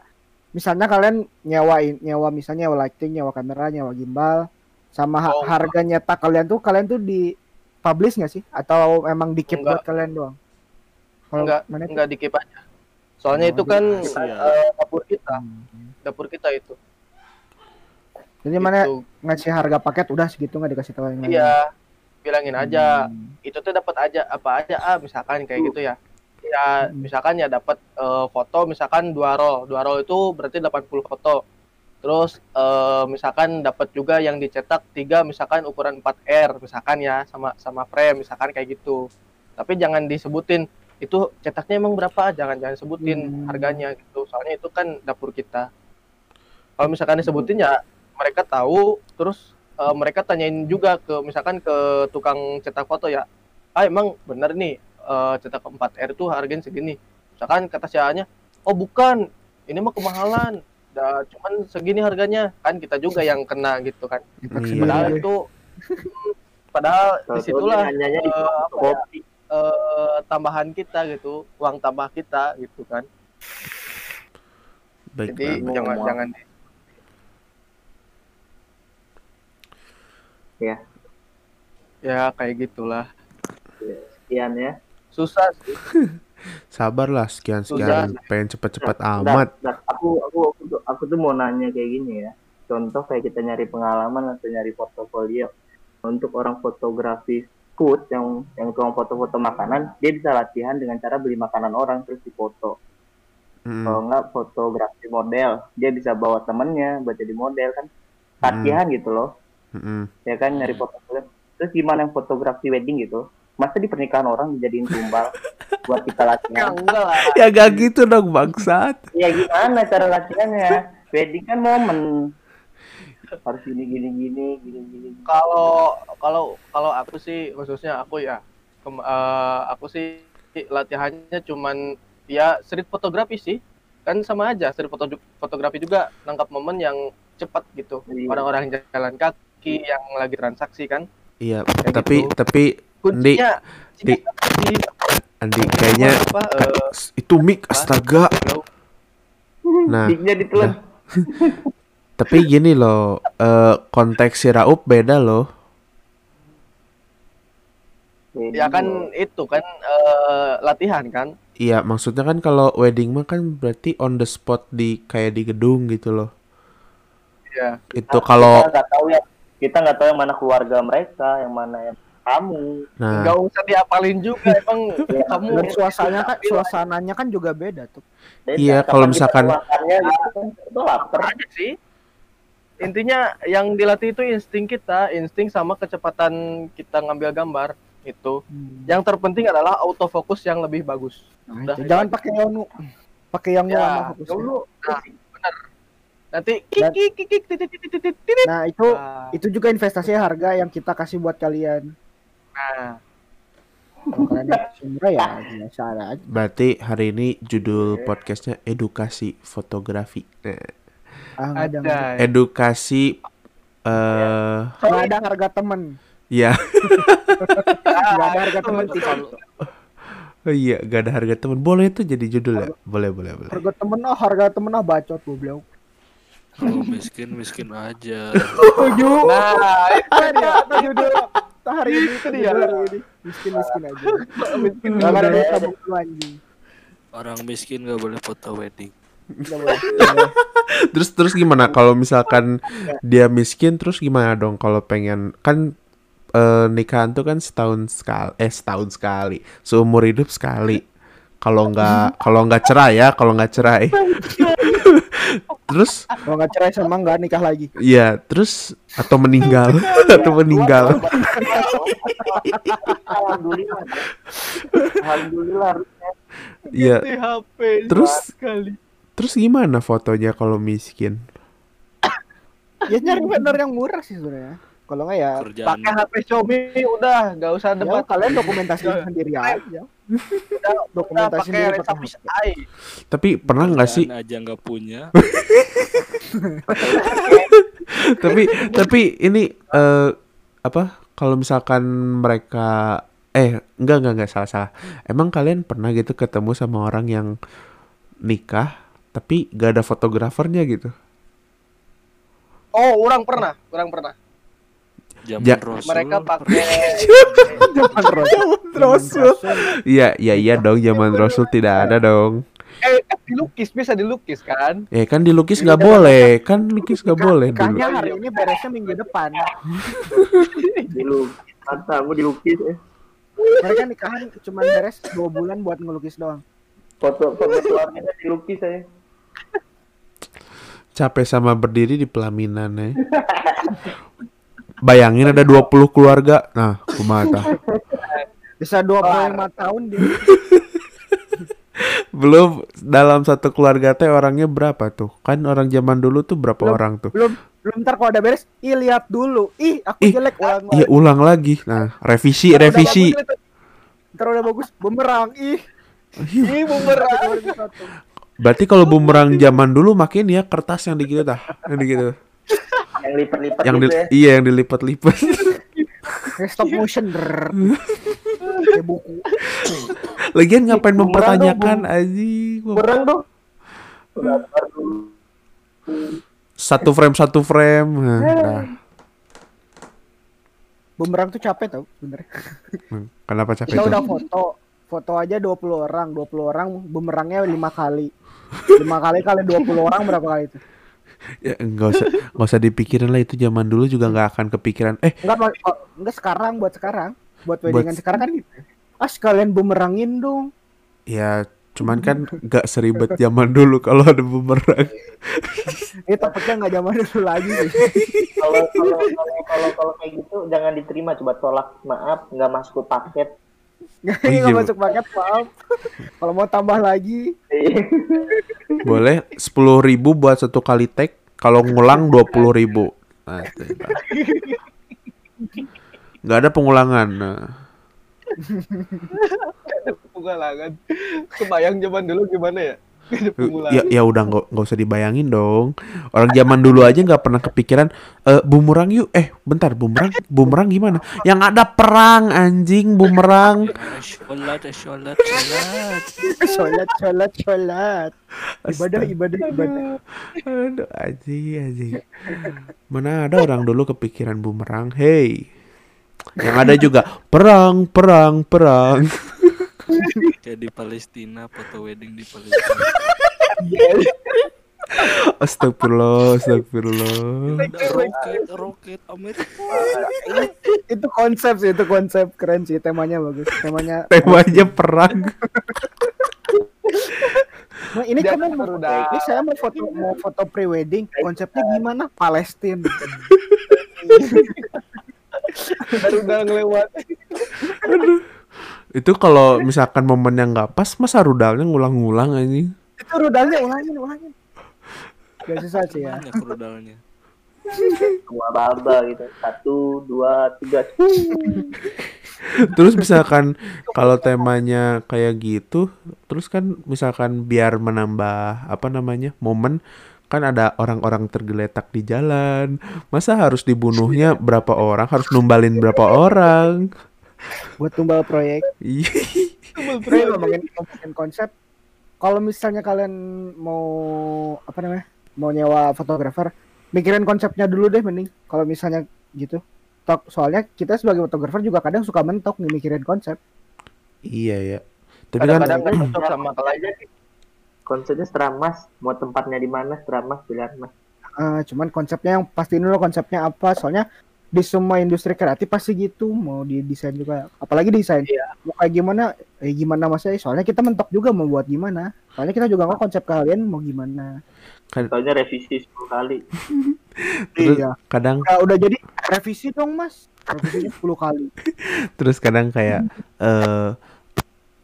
[SPEAKER 4] misalnya kalian nyewain nyewa misalnya nyewa lighting, nyewa kamera, nyewa gimbal sama ha-
[SPEAKER 2] Oh,
[SPEAKER 4] harga nyetak kalian tuh kalian tuh di publish nggak sih atau emang di keep
[SPEAKER 2] Enggak.
[SPEAKER 4] buat kalian doang? Kalau
[SPEAKER 2] Enggak,
[SPEAKER 4] mana itu?
[SPEAKER 2] enggak dikip aja. Soalnya
[SPEAKER 4] Oh,
[SPEAKER 2] itu kan
[SPEAKER 5] ya.
[SPEAKER 2] eh, dapur kita,
[SPEAKER 4] Hmm.
[SPEAKER 2] dapur kita itu.
[SPEAKER 4] Jadi mana
[SPEAKER 2] Itu.
[SPEAKER 4] ngasih harga paket udah segitu nggak dikasih tahu yang lain?
[SPEAKER 2] Iya, bilangin aja.
[SPEAKER 4] Hmm.
[SPEAKER 2] Itu tuh dapat aja apa aja ah misalkan kayak gitu ya. Ya,
[SPEAKER 4] Hmm.
[SPEAKER 2] misalkan ya dapat eh, foto misalkan dua roll. Dua roll itu berarti 80 foto. Terus eh, misalkan dapat juga yang dicetak tiga misalkan ukuran 4R misalkan ya sama sama frame misalkan kayak gitu. Tapi jangan disebutin itu cetaknya emang berapa jangan jangan sebutin
[SPEAKER 4] Hmm.
[SPEAKER 2] harganya gitu soalnya itu kan dapur kita kalau misalkan disebutin ya mereka tahu terus eh, mereka tanyain juga ke misalkan ke tukang cetak foto ya ah emang bener nih eh, cetak 4R tuh harganya segini misalkan kata sianya oh bukan ini mah kemahalan Dah, cuman segini harganya kan kita juga yang kena gitu kan
[SPEAKER 1] Iya.
[SPEAKER 2] padahal itu padahal di
[SPEAKER 3] situlah di
[SPEAKER 2] eh, ya,
[SPEAKER 3] kopi.
[SPEAKER 2] eh, tambahan kita gitu, uang tambah kita gitu kan.
[SPEAKER 1] Baik
[SPEAKER 2] Jadi
[SPEAKER 1] banget.
[SPEAKER 2] jangan jangan
[SPEAKER 3] Ya.
[SPEAKER 2] Ya kayak gitulah.
[SPEAKER 3] Sekian ya.
[SPEAKER 2] Susah sih.
[SPEAKER 1] Sabarlah sekian-sekian pengen cepet-cepet
[SPEAKER 3] Bentar,
[SPEAKER 1] amat.
[SPEAKER 3] bentar. Aku, aku aku tuh- aku tuh mau nanya kayak gini ya. Contoh kayak kita nyari pengalaman atau nyari portofolio untuk orang fotografi food yang yang tukang foto-foto makanan, dia bisa latihan dengan cara beli makanan orang terus difoto.
[SPEAKER 1] Mm,
[SPEAKER 3] Kalau nggak fotografi model, dia bisa bawa temennya buat jadi model kan. Latihan gitu loh,
[SPEAKER 1] mm, mm.
[SPEAKER 3] ya kan nyari fotografi. Terus gimana yang fotografi wedding gitu? Masa di pernikahan orang dijadiin tumbal buat kita latihan?
[SPEAKER 2] enggak lah.
[SPEAKER 1] Ya gak gitu dong bangsat.
[SPEAKER 3] Ya gimana cara latihannya? Wedding kan momen. Harus gini gini gini gini gini.
[SPEAKER 2] Kalau kalau kalau aku sih khususnya aku ya kem- eh, aku sih latihannya cuman ya street fotografi sih. Kan sama aja street foto fotografi juga nangkap momen yang cepat gitu.
[SPEAKER 3] Iya.
[SPEAKER 2] Orang-orang jalan kaki yang lagi transaksi kan.
[SPEAKER 1] Iya,
[SPEAKER 2] Kayak
[SPEAKER 1] tapi
[SPEAKER 2] gitu.
[SPEAKER 1] tapi
[SPEAKER 2] Kuncinya
[SPEAKER 1] Di.
[SPEAKER 2] di
[SPEAKER 1] Andi kayaknya
[SPEAKER 2] apa eh,
[SPEAKER 1] itu mic astaga. Nah,
[SPEAKER 3] ditelan.
[SPEAKER 1] tapi gini loh, eh, konteks si Raup beda loh.
[SPEAKER 2] ya kan itu kan eh, latihan kan.
[SPEAKER 1] Iya, maksudnya kan kalau wedding mah kan berarti on the spot di kayak di gedung gitu loh.
[SPEAKER 2] Iya.
[SPEAKER 1] Itu kalau
[SPEAKER 3] kita nggak tahu ya kita nggak tahu yang mana keluarga mereka, yang mana yang kamu.
[SPEAKER 1] nah
[SPEAKER 2] Nggak usah diapalin juga emang
[SPEAKER 3] Ya,
[SPEAKER 2] kamu
[SPEAKER 4] Dan suasananya kan suasananya kan juga beda tuh.
[SPEAKER 3] Beda.
[SPEAKER 1] Iya, kalau misalkan-
[SPEAKER 3] makannya gitu kan, itu lapar.
[SPEAKER 2] aja sih. Intinya yang dilatih itu insting kita, insting sama kecepatan kita ngambil gambar itu. Yang terpenting adalah autofocus yang lebih bagus.
[SPEAKER 4] Nah,
[SPEAKER 2] Udah,
[SPEAKER 4] Jangan pakai yang pakai yang
[SPEAKER 2] Ya,
[SPEAKER 4] lama fokusnya.
[SPEAKER 2] dulu nah, benar. Nanti kik
[SPEAKER 4] Dan-
[SPEAKER 2] kik kik kik titit titit titit titit.
[SPEAKER 4] Nah, itu
[SPEAKER 2] Nah,
[SPEAKER 4] itu juga investasi harga yang kita kasih buat kalian.
[SPEAKER 2] Nah,
[SPEAKER 4] Kalau murah ya biasa aja.
[SPEAKER 1] berarti hari ini judul podcastnya edukasi fotografi. Nah,
[SPEAKER 4] Ah, ada.
[SPEAKER 1] edukasi eh
[SPEAKER 4] Nggak ada harga temen.
[SPEAKER 1] ya
[SPEAKER 4] Nggak ada harga temen. Tika.
[SPEAKER 1] oh iya gak ada harga teman. Boleh itu jadi judul ya? Boleh boleh boleh.
[SPEAKER 4] Harga temen ah, harga temen ah bacot goblok.
[SPEAKER 5] Kalau miskin miskin aja.
[SPEAKER 4] Setuju.
[SPEAKER 2] Nah,
[SPEAKER 4] itu dia, itu judul hari ini itu dia. Ini. Miskin-miskin aja.
[SPEAKER 2] miskin
[SPEAKER 4] lu anjing.
[SPEAKER 5] Orang miskin gak boleh foto wedding.
[SPEAKER 1] Terus terus gimana? Kalau misalkan dia miskin terus gimana dong kalau pengen? Kan eh, nikahan tuh kan setahun sekali eh setahun sekali. Seumur hidup sekali. Kalau nggak kalau nggak cerai ya kalau nggak cerai terus
[SPEAKER 4] Kalau nggak cerai sama nggak nikah lagi.
[SPEAKER 1] ya terus atau meninggal atau meninggal
[SPEAKER 3] Alhamdulillah.
[SPEAKER 1] Ya
[SPEAKER 2] HP
[SPEAKER 1] Terus-
[SPEAKER 2] sekali.
[SPEAKER 1] terus gimana fotonya kalau miskin
[SPEAKER 4] Ya nyari vendor yang murah sih sebenarnya. Kalau nggak ya,
[SPEAKER 5] Kerjaan
[SPEAKER 2] Pakai HP Xiaomi udah, nggak usah
[SPEAKER 4] ya
[SPEAKER 2] debat.
[SPEAKER 4] kalian dokumentasi sendiri aja.
[SPEAKER 2] Udah,
[SPEAKER 4] dokumentasi
[SPEAKER 2] pakai
[SPEAKER 4] sendiri pakai
[SPEAKER 2] Resavis
[SPEAKER 4] HP.
[SPEAKER 2] AI.
[SPEAKER 1] tapi pernah nggak sih
[SPEAKER 5] aja nggak punya.
[SPEAKER 1] tapi tapi ini eh apa kalau misalkan mereka eh enggak enggak enggak salah salah emang kalian pernah gitu ketemu sama orang yang nikah tapi gak ada fotografernya gitu
[SPEAKER 2] Oh, orang pernah, orang pernah.
[SPEAKER 5] Zaman
[SPEAKER 1] Ja-
[SPEAKER 5] Rasul.
[SPEAKER 2] Mereka pakai
[SPEAKER 4] Zaman Rasul.
[SPEAKER 1] Rasul. iya iya iya dong zaman Rasul tidak ada dong
[SPEAKER 2] eh kan dilukis bisa dilukis kan?
[SPEAKER 1] eh kan dilukis nggak boleh kan lukis nggak boleh dulu
[SPEAKER 4] Nikahnya hari ini beresnya minggu depan.
[SPEAKER 3] Dilukis. Matamu dilukis eh.
[SPEAKER 4] Mereka nikahan cuma beres dua bulan buat ngelukis doang.
[SPEAKER 3] Foto foto keluarganya dilukis saya.
[SPEAKER 1] capek sama berdiri di pelaminan ya bayangin ada 20 keluarga nah kumata
[SPEAKER 4] Bisa 25 tahun dia.
[SPEAKER 1] belum dalam satu keluarga teh orangnya berapa tuh kan orang zaman dulu tuh berapa
[SPEAKER 4] Belum.
[SPEAKER 1] orang tuh
[SPEAKER 4] Belum belum ntar kalau udah beres, ih lihat dulu. Ih, aku
[SPEAKER 1] Ih,
[SPEAKER 4] jelek ulang.
[SPEAKER 1] Iya ulang lagi. Nah revisi
[SPEAKER 2] Udah
[SPEAKER 1] revisi.
[SPEAKER 2] bagus,
[SPEAKER 4] Ntar udah bagus, bumerang. Ih,
[SPEAKER 2] Ih, bumerang.
[SPEAKER 1] Berarti kalau bumerang zaman dulu makin ya kertas yang digitu dah, yang digitu.
[SPEAKER 3] Yang lipat-lipat
[SPEAKER 1] Yang
[SPEAKER 3] gitu
[SPEAKER 1] di,
[SPEAKER 3] ya.
[SPEAKER 1] iya yang dilipat-lipat.
[SPEAKER 4] stop motion. Kayak buku.
[SPEAKER 1] Lagian ngapain
[SPEAKER 3] Bumerang
[SPEAKER 1] mempertanyakan aji?
[SPEAKER 3] Kurang dong.
[SPEAKER 1] Satu frame satu frame. Nah.
[SPEAKER 4] Bumerang tuh capek tau sebenernya.
[SPEAKER 1] kenapa capek
[SPEAKER 4] Kita
[SPEAKER 1] tuh?
[SPEAKER 4] udah foto, foto aja 20 orang, 20 orang bumerangnya lima kali. lima kali kali 20 orang berapa kali itu?
[SPEAKER 1] Ya, nggak usah nggak usah dipikirin lah itu zaman dulu juga nggak akan kepikiran. Eh.
[SPEAKER 4] Oh, enggak sekarang buat sekarang. Buat weddingan
[SPEAKER 1] Buat-
[SPEAKER 4] sekarang kan gitu. Ah, sekalian bumerangin dong.
[SPEAKER 1] ya cuman kan nggak seribet zaman dulu kalau ada bumerang.
[SPEAKER 4] Ini takutnya nggak zaman dulu lagi sih.
[SPEAKER 3] Kalau kalau kalau kalau kayak gitu jangan diterima coba tolak maaf nggak masuk ke paket.
[SPEAKER 4] Nggak
[SPEAKER 1] iya, Bu.
[SPEAKER 4] masuk paket, maaf. Kalau mau tambah lagi,
[SPEAKER 1] Boleh sepuluh ribu buat satu kali tag. Kalau ngulang dua puluh ribu. Nah, nah. Nggak ada pengulangan. Nah.
[SPEAKER 2] Pengulangan. Kebayang zaman dulu gimana ya?
[SPEAKER 1] Ya, ya udah nggak nggak usah dibayangin dong. Orang zaman dulu aja nggak pernah kepikiran. Eh bumerang yuk. Eh bentar bumerang. Bumerang gimana? Yang ada perang anjing bumerang.
[SPEAKER 5] Sholat, sholat, sholat.
[SPEAKER 4] sholat, sholat, sholat. Ibadah, ibadah, ibadah.
[SPEAKER 1] Aduh anjing anjing. Mana ada orang dulu kepikiran bumerang. Hey. Yang ada juga perang, perang, perang.
[SPEAKER 5] Kayak di Palestina, foto wedding di Palestina.
[SPEAKER 1] Astagfirullah, astagfirullah.
[SPEAKER 5] Roket, roket Amerika.
[SPEAKER 4] Itu konsep sih, itu konsep keren sih. Temanya bagus. Temanya.
[SPEAKER 1] Temanya perang.
[SPEAKER 4] Nah, ini kan mau ini saya mau foto mau foto pre-wedding. Konsepnya gimana? Palestina.
[SPEAKER 2] Baru udah ngelewat.
[SPEAKER 1] Itu kalau misalkan momennya nggak pas, masa rudalnya ngulang-ngulang anjing.
[SPEAKER 4] Itu rudalnya ulangin, ulangin. Gak susah sih ya.
[SPEAKER 5] Banyak rudalnya.
[SPEAKER 3] Dua baba gitu. Satu, dua, tiga.
[SPEAKER 1] Terus misalkan kalau temanya kayak gitu, terus kan misalkan biar menambah apa namanya momen kan ada orang-orang tergeletak di jalan. Masa harus dibunuhnya berapa orang? Harus numbalin berapa orang?
[SPEAKER 4] Buat tumbal proyek.
[SPEAKER 1] Ih,
[SPEAKER 4] Tapi ngomongin, ngomongin konsep, kalau misalnya kalian mau apa namanya, mau nyewa fotografer, mikirin konsepnya dulu deh mending. Kalau misalnya gitu, Tok, soalnya kita sebagai fotografer juga kadang suka mentok nih mikirin konsep.
[SPEAKER 1] iya ya. Tapi kan
[SPEAKER 2] Kadang-kadang nggak cocok sama klien.
[SPEAKER 3] Konsepnya setelah mas, mau tempatnya di mana setelah mas pilihan mas.
[SPEAKER 4] Eh, cuman konsepnya yang pasti dulu konsepnya apa, soalnya di semua industri kreatif pasti gitu, mau di desain juga, apalagi desain. Mau kayak gimana, eh gimana mas soalnya kita mentok juga mau buat gimana. Soalnya kita juga nggak konsep kalian mau gimana.
[SPEAKER 3] Soalnya revisi 10 kali.
[SPEAKER 1] terus
[SPEAKER 4] Iya.
[SPEAKER 1] kadang
[SPEAKER 4] Nah, udah jadi revisi dong mas, revisinya 10 kali.
[SPEAKER 1] terus kadang kayak eh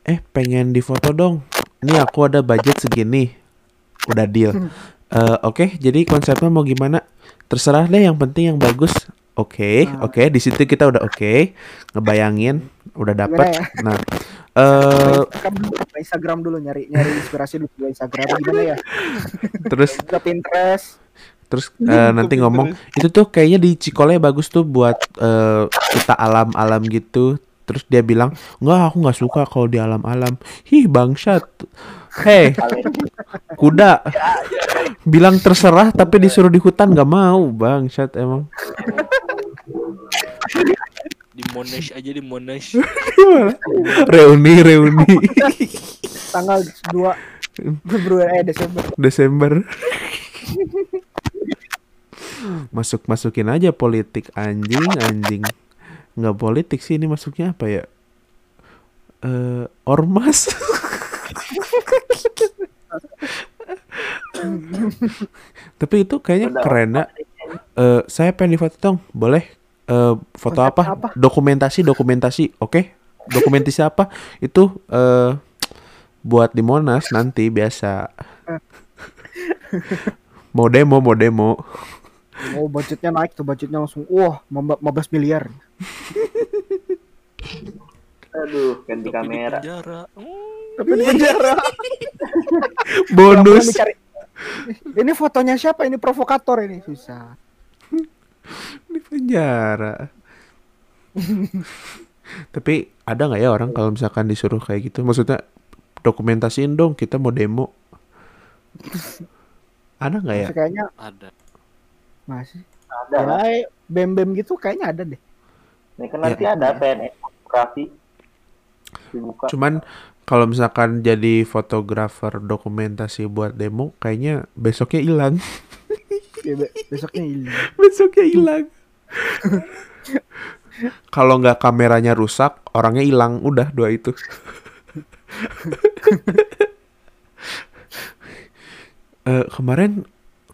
[SPEAKER 1] eh pengen difoto dong. Ini aku ada budget segini. Udah deal. Eh, oke, jadi konsepnya mau gimana? Terserah deh, yang penting yang bagus. Oke,
[SPEAKER 4] Ah.
[SPEAKER 1] oke, di situ kita udah oke, ngebayangin, udah dapet.
[SPEAKER 4] ya?
[SPEAKER 1] Nah, eh
[SPEAKER 4] Instagram dulu, ke Instagram dulu nyari nyari inspirasi dulu ke Instagram gimana ya?
[SPEAKER 1] terus
[SPEAKER 4] Ke Pinterest.
[SPEAKER 1] terus eh, nanti ngomong itu tuh kayaknya di Cikole bagus tuh buat eh, kita alam-alam gitu. Terus dia bilang, "Enggak, aku nggak suka kalau di alam-alam." Hih, bangsat. Hei, kuda. Bilang terserah tapi disuruh di hutan nggak mau, bangsat emang.
[SPEAKER 5] Di Monash aja di Monash.
[SPEAKER 1] reuni, reuni
[SPEAKER 4] tanggal 2 Februari eh Desember.
[SPEAKER 1] Desember. Masuk masukin aja politik anjing anjing. Nggak politik sih ini masuknya apa ya? Eh ormas. Tapi itu kayaknya keren ya. Eh, saya pengen difoto dong, boleh? Eh, foto
[SPEAKER 4] Konsep
[SPEAKER 1] apa?
[SPEAKER 4] apa?
[SPEAKER 1] Dokumentasi, dokumentasi. Oke. Dokumentasi apa? Itu eh buat di Monas nanti biasa. mau demo, mau demo.
[SPEAKER 4] Oh budgetnya naik tuh budgetnya langsung wah 15 miliar.
[SPEAKER 3] Aduh, ganti
[SPEAKER 5] Tapi di
[SPEAKER 3] kamera.
[SPEAKER 5] penjara. Hmm,
[SPEAKER 4] Tapi di penjara.
[SPEAKER 1] Bonus.
[SPEAKER 4] Ini fotonya siapa? Ini provokator ini susah.
[SPEAKER 1] Penjara. Tapi ada nggak ya orang kalau misalkan disuruh kayak gitu? Maksudnya dokumentasiin dong kita mau demo. Ada nggak ya?
[SPEAKER 4] Kayaknya
[SPEAKER 5] Ada.
[SPEAKER 4] masih.
[SPEAKER 3] Ada lah.
[SPEAKER 4] Ya, bem-bem gitu kayaknya ada deh.
[SPEAKER 3] Ini kan nanti ada PNS fotografi. Dibuka.
[SPEAKER 1] Cuman kalau misalkan jadi fotografer dokumentasi buat demo, kayaknya besoknya hilang.
[SPEAKER 4] Ya, be- besoknya ini.
[SPEAKER 1] besoknya hilang. Kalau nggak kameranya rusak, orangnya hilang. Udah dua itu. Eh, kemarin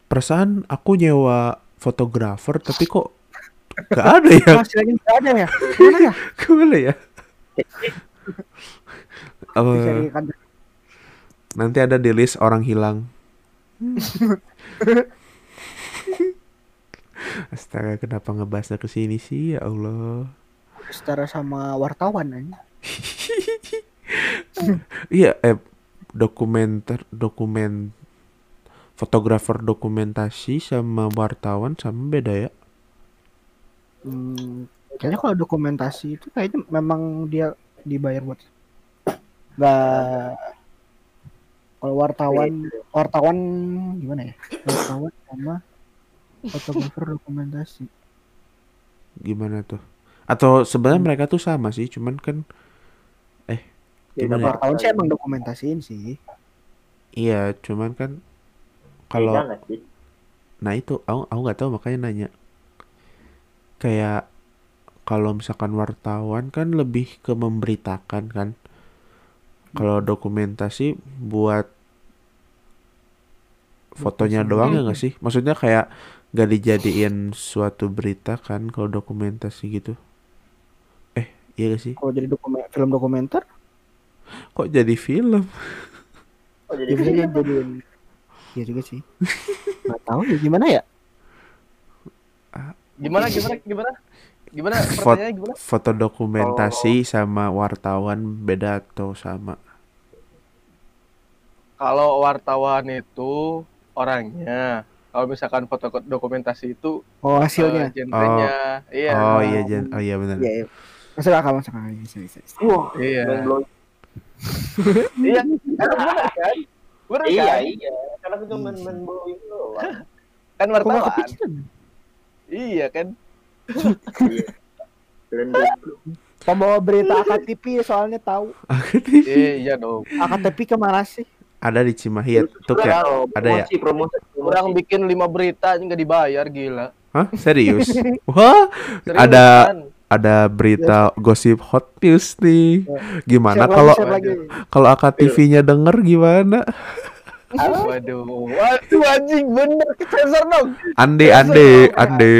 [SPEAKER 1] perasaan aku nyewa fotografer, tapi kok nggak ada ya?
[SPEAKER 4] Hasilnya nggak ada ya? Mana ya?
[SPEAKER 1] Ke mana
[SPEAKER 4] ya? Kan.
[SPEAKER 1] nanti ada di list orang hilang. Astaga, kenapa ngebahasnya ke sini sih? Ya Allah.
[SPEAKER 4] Setara sama wartawan aja.
[SPEAKER 1] Iya, eh dokumenter dokumen fotografer dokumentasi sama wartawan sama beda ya?
[SPEAKER 4] Hmm, kayaknya kalau dokumentasi itu kayaknya memang dia dibayar buat nggak kalau wartawan wartawan gimana ya wartawan sama fotografer dokumentasi
[SPEAKER 1] Gimana tuh? Atau sebenarnya mereka tuh sama sih, cuman kan gimana ya?
[SPEAKER 4] wartawan sih emang dokumentasiin sih
[SPEAKER 1] Iya, cuman kan kalau
[SPEAKER 3] sih?
[SPEAKER 1] nah itu aku aku nggak tahu makanya nanya. Kayak kalau misalkan wartawan kan lebih ke memberitakan kan. Kalau dokumentasi buat fotonya doang ya nggak sih? Maksudnya kayak nggak dijadiin suatu berita kan kalau dokumentasi gitu. Eh, iya gak sih?
[SPEAKER 4] kalau jadi dokumen film dokumenter
[SPEAKER 1] Kok jadi film?
[SPEAKER 3] Oh, jadi
[SPEAKER 4] bisa jadi jadiin iya juga sih nggak tahu ya gimana ya
[SPEAKER 2] Gimana gimana gimana? Gimana
[SPEAKER 1] Fot-
[SPEAKER 2] pertanyaannya gimana?
[SPEAKER 1] Foto dokumentasi sama wartawan beda atau sama?
[SPEAKER 2] Kalau wartawan itu orangnya, kalau misalkan foto dokumentasi itu
[SPEAKER 4] oh hasilnya
[SPEAKER 2] genrenya, iya.
[SPEAKER 1] Oh iya, Jan. Oh iya benar.
[SPEAKER 4] iya iya masuk akal masuk akal bisa bisa, bisa.
[SPEAKER 3] Wah,
[SPEAKER 2] Iya.
[SPEAKER 3] mind blowing.
[SPEAKER 2] Iya, kan benar kan? Benar
[SPEAKER 3] Iya,
[SPEAKER 2] kan?
[SPEAKER 3] iya. Karena blowing doang.
[SPEAKER 2] Kan wartawan. Iya kan?
[SPEAKER 4] Pembawa berita AKTV soalnya tahu
[SPEAKER 2] Iya dong.
[SPEAKER 4] AKTV ke mana sih
[SPEAKER 1] Ada di Cimahi ya, tuh ya. Ada ya?
[SPEAKER 3] promosi.
[SPEAKER 2] Orang bikin lima berita nggak dibayar gila.
[SPEAKER 1] Hah? Serius? Wah,
[SPEAKER 2] Seriusan.
[SPEAKER 1] Ada- ada berita gosip hot news nih. Gimana
[SPEAKER 4] Share
[SPEAKER 1] kalau kalau AKTV-nya denger gimana?
[SPEAKER 2] Waduh, waduh anjing bener sensor dong.
[SPEAKER 1] Ande, ande, ande.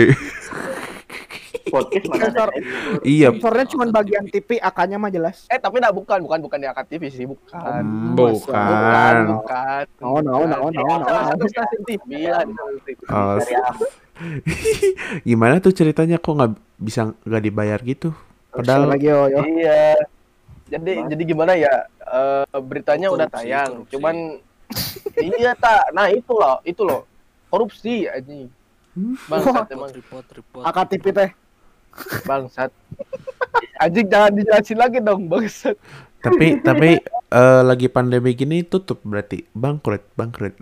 [SPEAKER 3] Podcast
[SPEAKER 4] Sensor.
[SPEAKER 1] Iya,
[SPEAKER 4] Sensornya cuma bagian TV, AK-nya mah jelas.
[SPEAKER 2] Eh tapi enggak bukan, bukan bukan di AKTV sih, bukan.
[SPEAKER 1] Hmm,
[SPEAKER 2] Bukan,
[SPEAKER 1] bukan.
[SPEAKER 2] bukan.
[SPEAKER 4] No, no, no, no, no.
[SPEAKER 2] Satu stasiun TV lah TV.
[SPEAKER 1] Oh,
[SPEAKER 3] apa?
[SPEAKER 1] gimana tuh ceritanya kok nggak bisa nggak dibayar gitu? Padahal
[SPEAKER 4] lagi yo yo.
[SPEAKER 2] Iya. Jadi jadi gimana ya? eh, beritanya udah
[SPEAKER 5] Korupsi,
[SPEAKER 2] tayang,
[SPEAKER 5] korupsi.
[SPEAKER 2] cuman iya tak. Nah itu loh, itu loh. Korupsi anjing. Bangsat emang,
[SPEAKER 5] Report, report.
[SPEAKER 4] AKTV teh.
[SPEAKER 2] Bangsat. Anjing jangan dijelasin lagi dong, bangsat.
[SPEAKER 1] tapi tapi eh, lagi pandemi gini tutup berarti bangkrut bangkrut.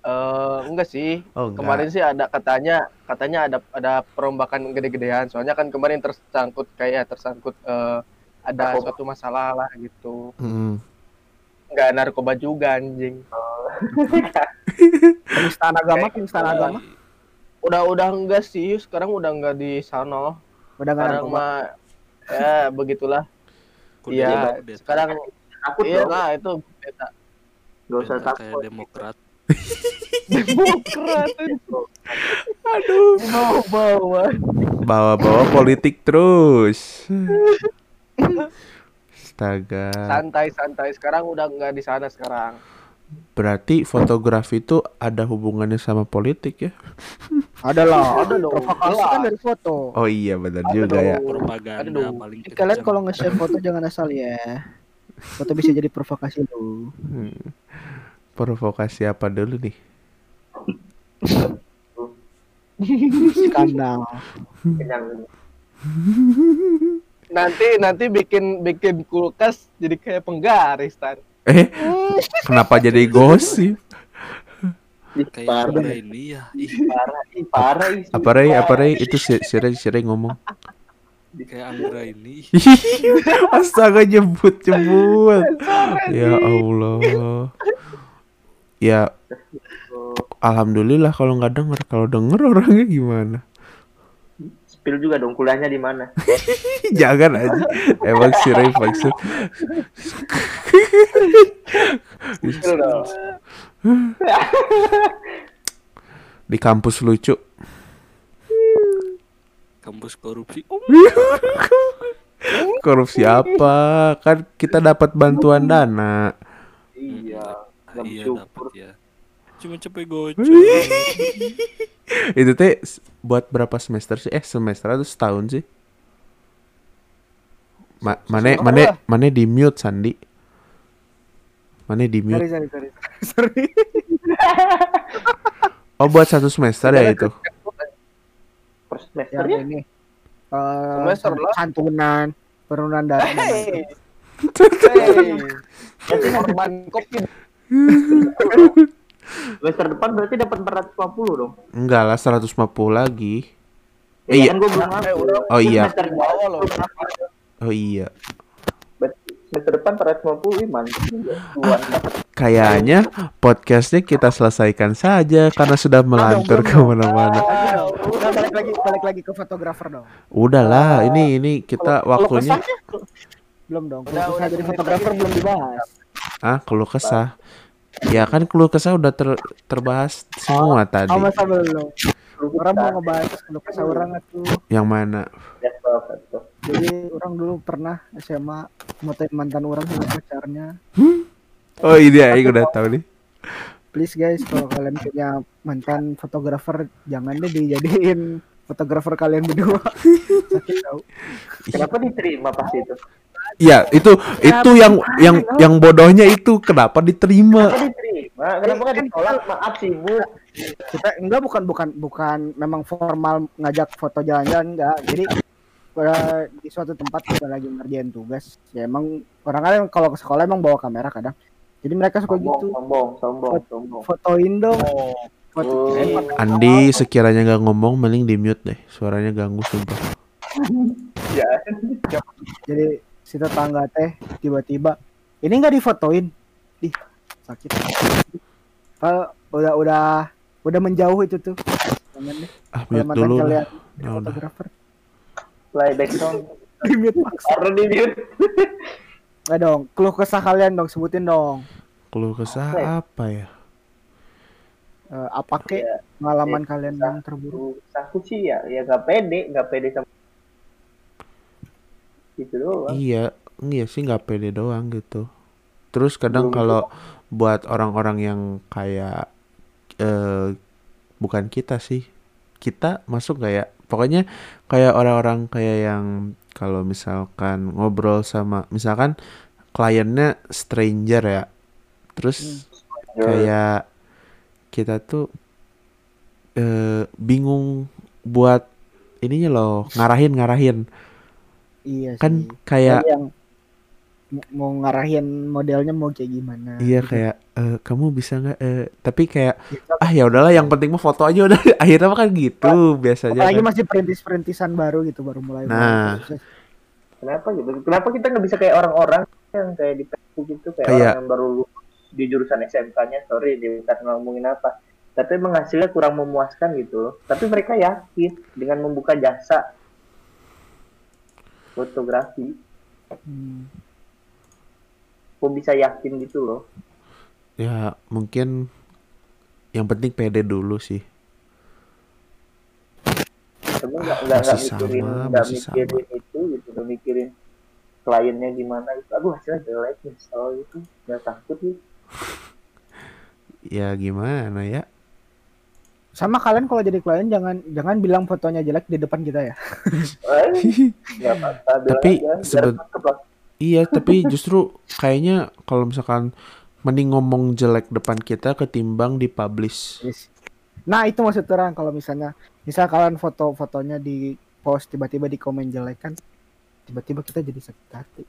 [SPEAKER 2] Eh enggak sih.
[SPEAKER 1] Oh enggak.
[SPEAKER 2] Kemarin sih ada katanya katanya ada ada perombakan gede-gedean. Soalnya kan kemarin tersangkut kayak tersangkut eh, ada
[SPEAKER 3] Narkoba.
[SPEAKER 2] suatu masalah lah gitu.
[SPEAKER 1] Mm-mm.
[SPEAKER 2] Enggak narkoba juga anjing.
[SPEAKER 4] Penistaan agama, penistaan agama.
[SPEAKER 2] Udah udah enggak sih, sekarang udah enggak di sana.
[SPEAKER 4] Udah nggak
[SPEAKER 2] Sekarang
[SPEAKER 4] narkoba.
[SPEAKER 2] mah ya begitulah. Iya, sekarang
[SPEAKER 3] Takut
[SPEAKER 2] iya
[SPEAKER 3] dong.
[SPEAKER 2] lah itu beta.
[SPEAKER 3] Gak usah
[SPEAKER 5] Kudeta kayak
[SPEAKER 3] takut.
[SPEAKER 5] demokrat.
[SPEAKER 2] Demokrat.
[SPEAKER 1] Aduh.
[SPEAKER 2] Bawa-bawa.
[SPEAKER 1] Bawa-bawa politik terus. Astaga.
[SPEAKER 2] Santai-santai. Sekarang udah enggak di sana sekarang.
[SPEAKER 1] Berarti fotografi itu ada hubungannya sama politik ya?
[SPEAKER 4] Ada lah.
[SPEAKER 2] Ada dong.
[SPEAKER 4] Provokasi kan dari foto.
[SPEAKER 1] Oh iya benar
[SPEAKER 2] Ada
[SPEAKER 1] juga ya.
[SPEAKER 2] dong.
[SPEAKER 5] Propaganda
[SPEAKER 2] Aduh.
[SPEAKER 5] paling
[SPEAKER 4] Jadi kalian kalau nge-share foto jangan asal ya. Foto bisa jadi provokasi lu.
[SPEAKER 1] Hmm. Provokasi apa dulu nih?
[SPEAKER 4] Skandal.
[SPEAKER 2] Nanti nanti bikin bikin kulkas jadi kayak penggaris tan.
[SPEAKER 1] Eh, kenapa jadi gosip?
[SPEAKER 5] Kayak
[SPEAKER 3] parah,
[SPEAKER 5] Anggra ini ya. Ih,
[SPEAKER 3] parah, ih, parah, ih,
[SPEAKER 1] Apa Ray? Apa Ray? Itu si si Ray, si Ray ngomong.
[SPEAKER 5] kayak Anggra ini.
[SPEAKER 1] Astaga jemput jemput. Ya Allah. Ya alhamdulillah kalau nggak denger. Kalau denger orangnya gimana?
[SPEAKER 3] Spill juga dong kuliahnya di mana?
[SPEAKER 1] Jangan aja. Emang si Ray maksud. Di kampus lucu.
[SPEAKER 5] Kampus korupsi.
[SPEAKER 1] Korupsi apa? Kan kita dapat bantuan dana.
[SPEAKER 3] Iya.
[SPEAKER 5] iya
[SPEAKER 3] bersyukur.
[SPEAKER 5] dapat ya. Cuma cepet gocap.
[SPEAKER 1] Itu teh buat berapa semester sih? Eh semester atau setahun sih? Ma mana mana mana di mute Sandi? Mana di
[SPEAKER 4] Sorry,
[SPEAKER 1] mute?
[SPEAKER 4] sorry, sorry. sorry.
[SPEAKER 1] Oh buat satu semester ya itu?
[SPEAKER 3] Per semester ya?
[SPEAKER 4] ini. eh,
[SPEAKER 2] Semester lah.
[SPEAKER 4] santunan, penurunan dana.
[SPEAKER 2] Hey. Hey. Korban kopi.
[SPEAKER 3] Semester depan berarti dapat 450 dong.
[SPEAKER 1] Enggak lah 150 lagi.
[SPEAKER 3] Ya,
[SPEAKER 1] Iya.
[SPEAKER 3] kan gue belum
[SPEAKER 2] Eh.
[SPEAKER 1] Oh iya.
[SPEAKER 3] Semester
[SPEAKER 2] Bawah loh.
[SPEAKER 1] Oh iya.
[SPEAKER 3] Semester depan 450 ih, mantap juga. Tuan.
[SPEAKER 1] Kayaknya podcastnya kita selesaikan saja karena sudah melantur ke mana-mana.
[SPEAKER 4] Udah balik lagi balik lagi ke fotografer dong.
[SPEAKER 1] Udahlah, ini ini kita
[SPEAKER 4] Kalau
[SPEAKER 1] waktunya
[SPEAKER 4] belum dong.
[SPEAKER 2] Udah,
[SPEAKER 4] Kalau
[SPEAKER 2] udah,
[SPEAKER 4] jadi fotografer belum dibahas.
[SPEAKER 1] ah keluh kesah. Ya kan keluh kesah udah ter- terbahas semua tadi.
[SPEAKER 4] Oh masa belum? Orang mau ngebahas kalau kesah orang tuh.
[SPEAKER 1] Yang mana?
[SPEAKER 4] Jadi orang dulu pernah SMA motoin mantan orang sama pacarnya.
[SPEAKER 1] Oh ini ya, udah tahu nih.
[SPEAKER 4] Please guys, kalau kalian punya mantan fotografer, jangan deh dijadiin fotografer kalian berdua. Sakit tau.
[SPEAKER 3] Kenapa diterima pas itu?
[SPEAKER 1] Ya itu itu yang yang yang bodohnya itu kenapa diterima?
[SPEAKER 3] Kenapa diterima? Kenapa kan ditolak? Maaf sih bu.
[SPEAKER 4] Kita enggak bukan bukan bukan memang formal ngajak foto jalan-jalan enggak. Jadi pada di suatu tempat kita lagi ngerjain tugas. Ya emang orang kadang kalau ke sekolah emang bawa kamera kadang. Jadi mereka suka
[SPEAKER 3] Sombong,
[SPEAKER 4] gitu.
[SPEAKER 3] sombong, sombong, sombong.
[SPEAKER 4] Fotoin dong.
[SPEAKER 2] Oh.
[SPEAKER 4] Foto.
[SPEAKER 3] Oh.
[SPEAKER 1] Andi sekiranya nggak ngomong mending di mute deh. Suaranya ganggu sumpah.
[SPEAKER 3] Ya.
[SPEAKER 4] Jadi si tetangga teh tiba-tiba ini nggak difotoin. Ih, sakit. Kalau udah udah udah menjauh itu tuh. Jangan deh.
[SPEAKER 1] Ah mute dulu
[SPEAKER 4] kalian.
[SPEAKER 1] Ya udah.
[SPEAKER 4] fotografer.
[SPEAKER 3] Playback song.
[SPEAKER 4] Di mute paksa.
[SPEAKER 3] Karena di mute.
[SPEAKER 4] Nggak dong, keluh kesah kalian dong, sebutin dong.
[SPEAKER 1] Keluh kesah apa ya?
[SPEAKER 4] Eh, apa kek
[SPEAKER 3] Ya,
[SPEAKER 4] pengalaman
[SPEAKER 3] ya,
[SPEAKER 4] kalian yang terburuk?
[SPEAKER 3] Aku sih ya, ya gak pede, gak pede sama gitu doang.
[SPEAKER 1] Iya, iya sih nggak pede doang gitu. Terus kadang kalau buat orang-orang yang kayak eh bukan kita sih, kita masuk nggak ya? Pokoknya kayak orang-orang kayak yang kalau misalkan ngobrol sama, misalkan kliennya stranger ya, terus kayak kita tuh eh bingung buat ininya loh, ngarahin ngarahin
[SPEAKER 4] Iya sih.
[SPEAKER 1] kan kayak
[SPEAKER 4] yang mau ngarahin modelnya mau kayak gimana?
[SPEAKER 1] Iya
[SPEAKER 4] gitu.
[SPEAKER 1] kayak eh, kamu bisa nggak eh tapi kayak
[SPEAKER 4] Gitu.
[SPEAKER 1] ah ya udahlah yang penting mah foto aja udah akhirnya mah kan gitu biasanya
[SPEAKER 4] Apalagi
[SPEAKER 1] kan.
[SPEAKER 4] masih perintis-perintisan baru gitu baru mulai.
[SPEAKER 1] Nah.
[SPEAKER 3] Kenapa gitu? Kenapa kita nggak bisa kayak orang-orang yang kayak di Facebook gitu kayak,
[SPEAKER 1] Kayak-
[SPEAKER 3] orang yang baru lulus di jurusan SMK-nya, sorry dia bukan ngomongin apa. Tapi emang hasilnya kurang memuaskan gitu loh. Tapi mereka yakin dengan membuka jasa fotografi,
[SPEAKER 4] Hmm.
[SPEAKER 3] kok bisa yakin gitu loh.
[SPEAKER 1] ya mungkin yang penting pede dulu sih
[SPEAKER 3] Tapi nggak nggak nggak
[SPEAKER 1] Masih
[SPEAKER 3] mikirin
[SPEAKER 1] sama,
[SPEAKER 3] nggak
[SPEAKER 1] masih
[SPEAKER 3] mikirin itu gitu, nggak mikirin kliennya gimana gitu. Aduh hasilnya jelek nyesel gitu, nggak takut gitu.
[SPEAKER 1] ya gimana ya
[SPEAKER 4] Sama kalian kalau jadi klien jangan jangan bilang fotonya jelek di depan kita ya.
[SPEAKER 3] Bilang
[SPEAKER 1] Tapi
[SPEAKER 3] lah.
[SPEAKER 1] iya tapi justru kayaknya kalau misalkan mending ngomong jelek depan kita ketimbang dipublish
[SPEAKER 4] Nah itu maksud orang kalau misalnya misal kalian foto-fotonya di post tiba-tiba di komen jelek kan tiba-tiba kita jadi sakit hati.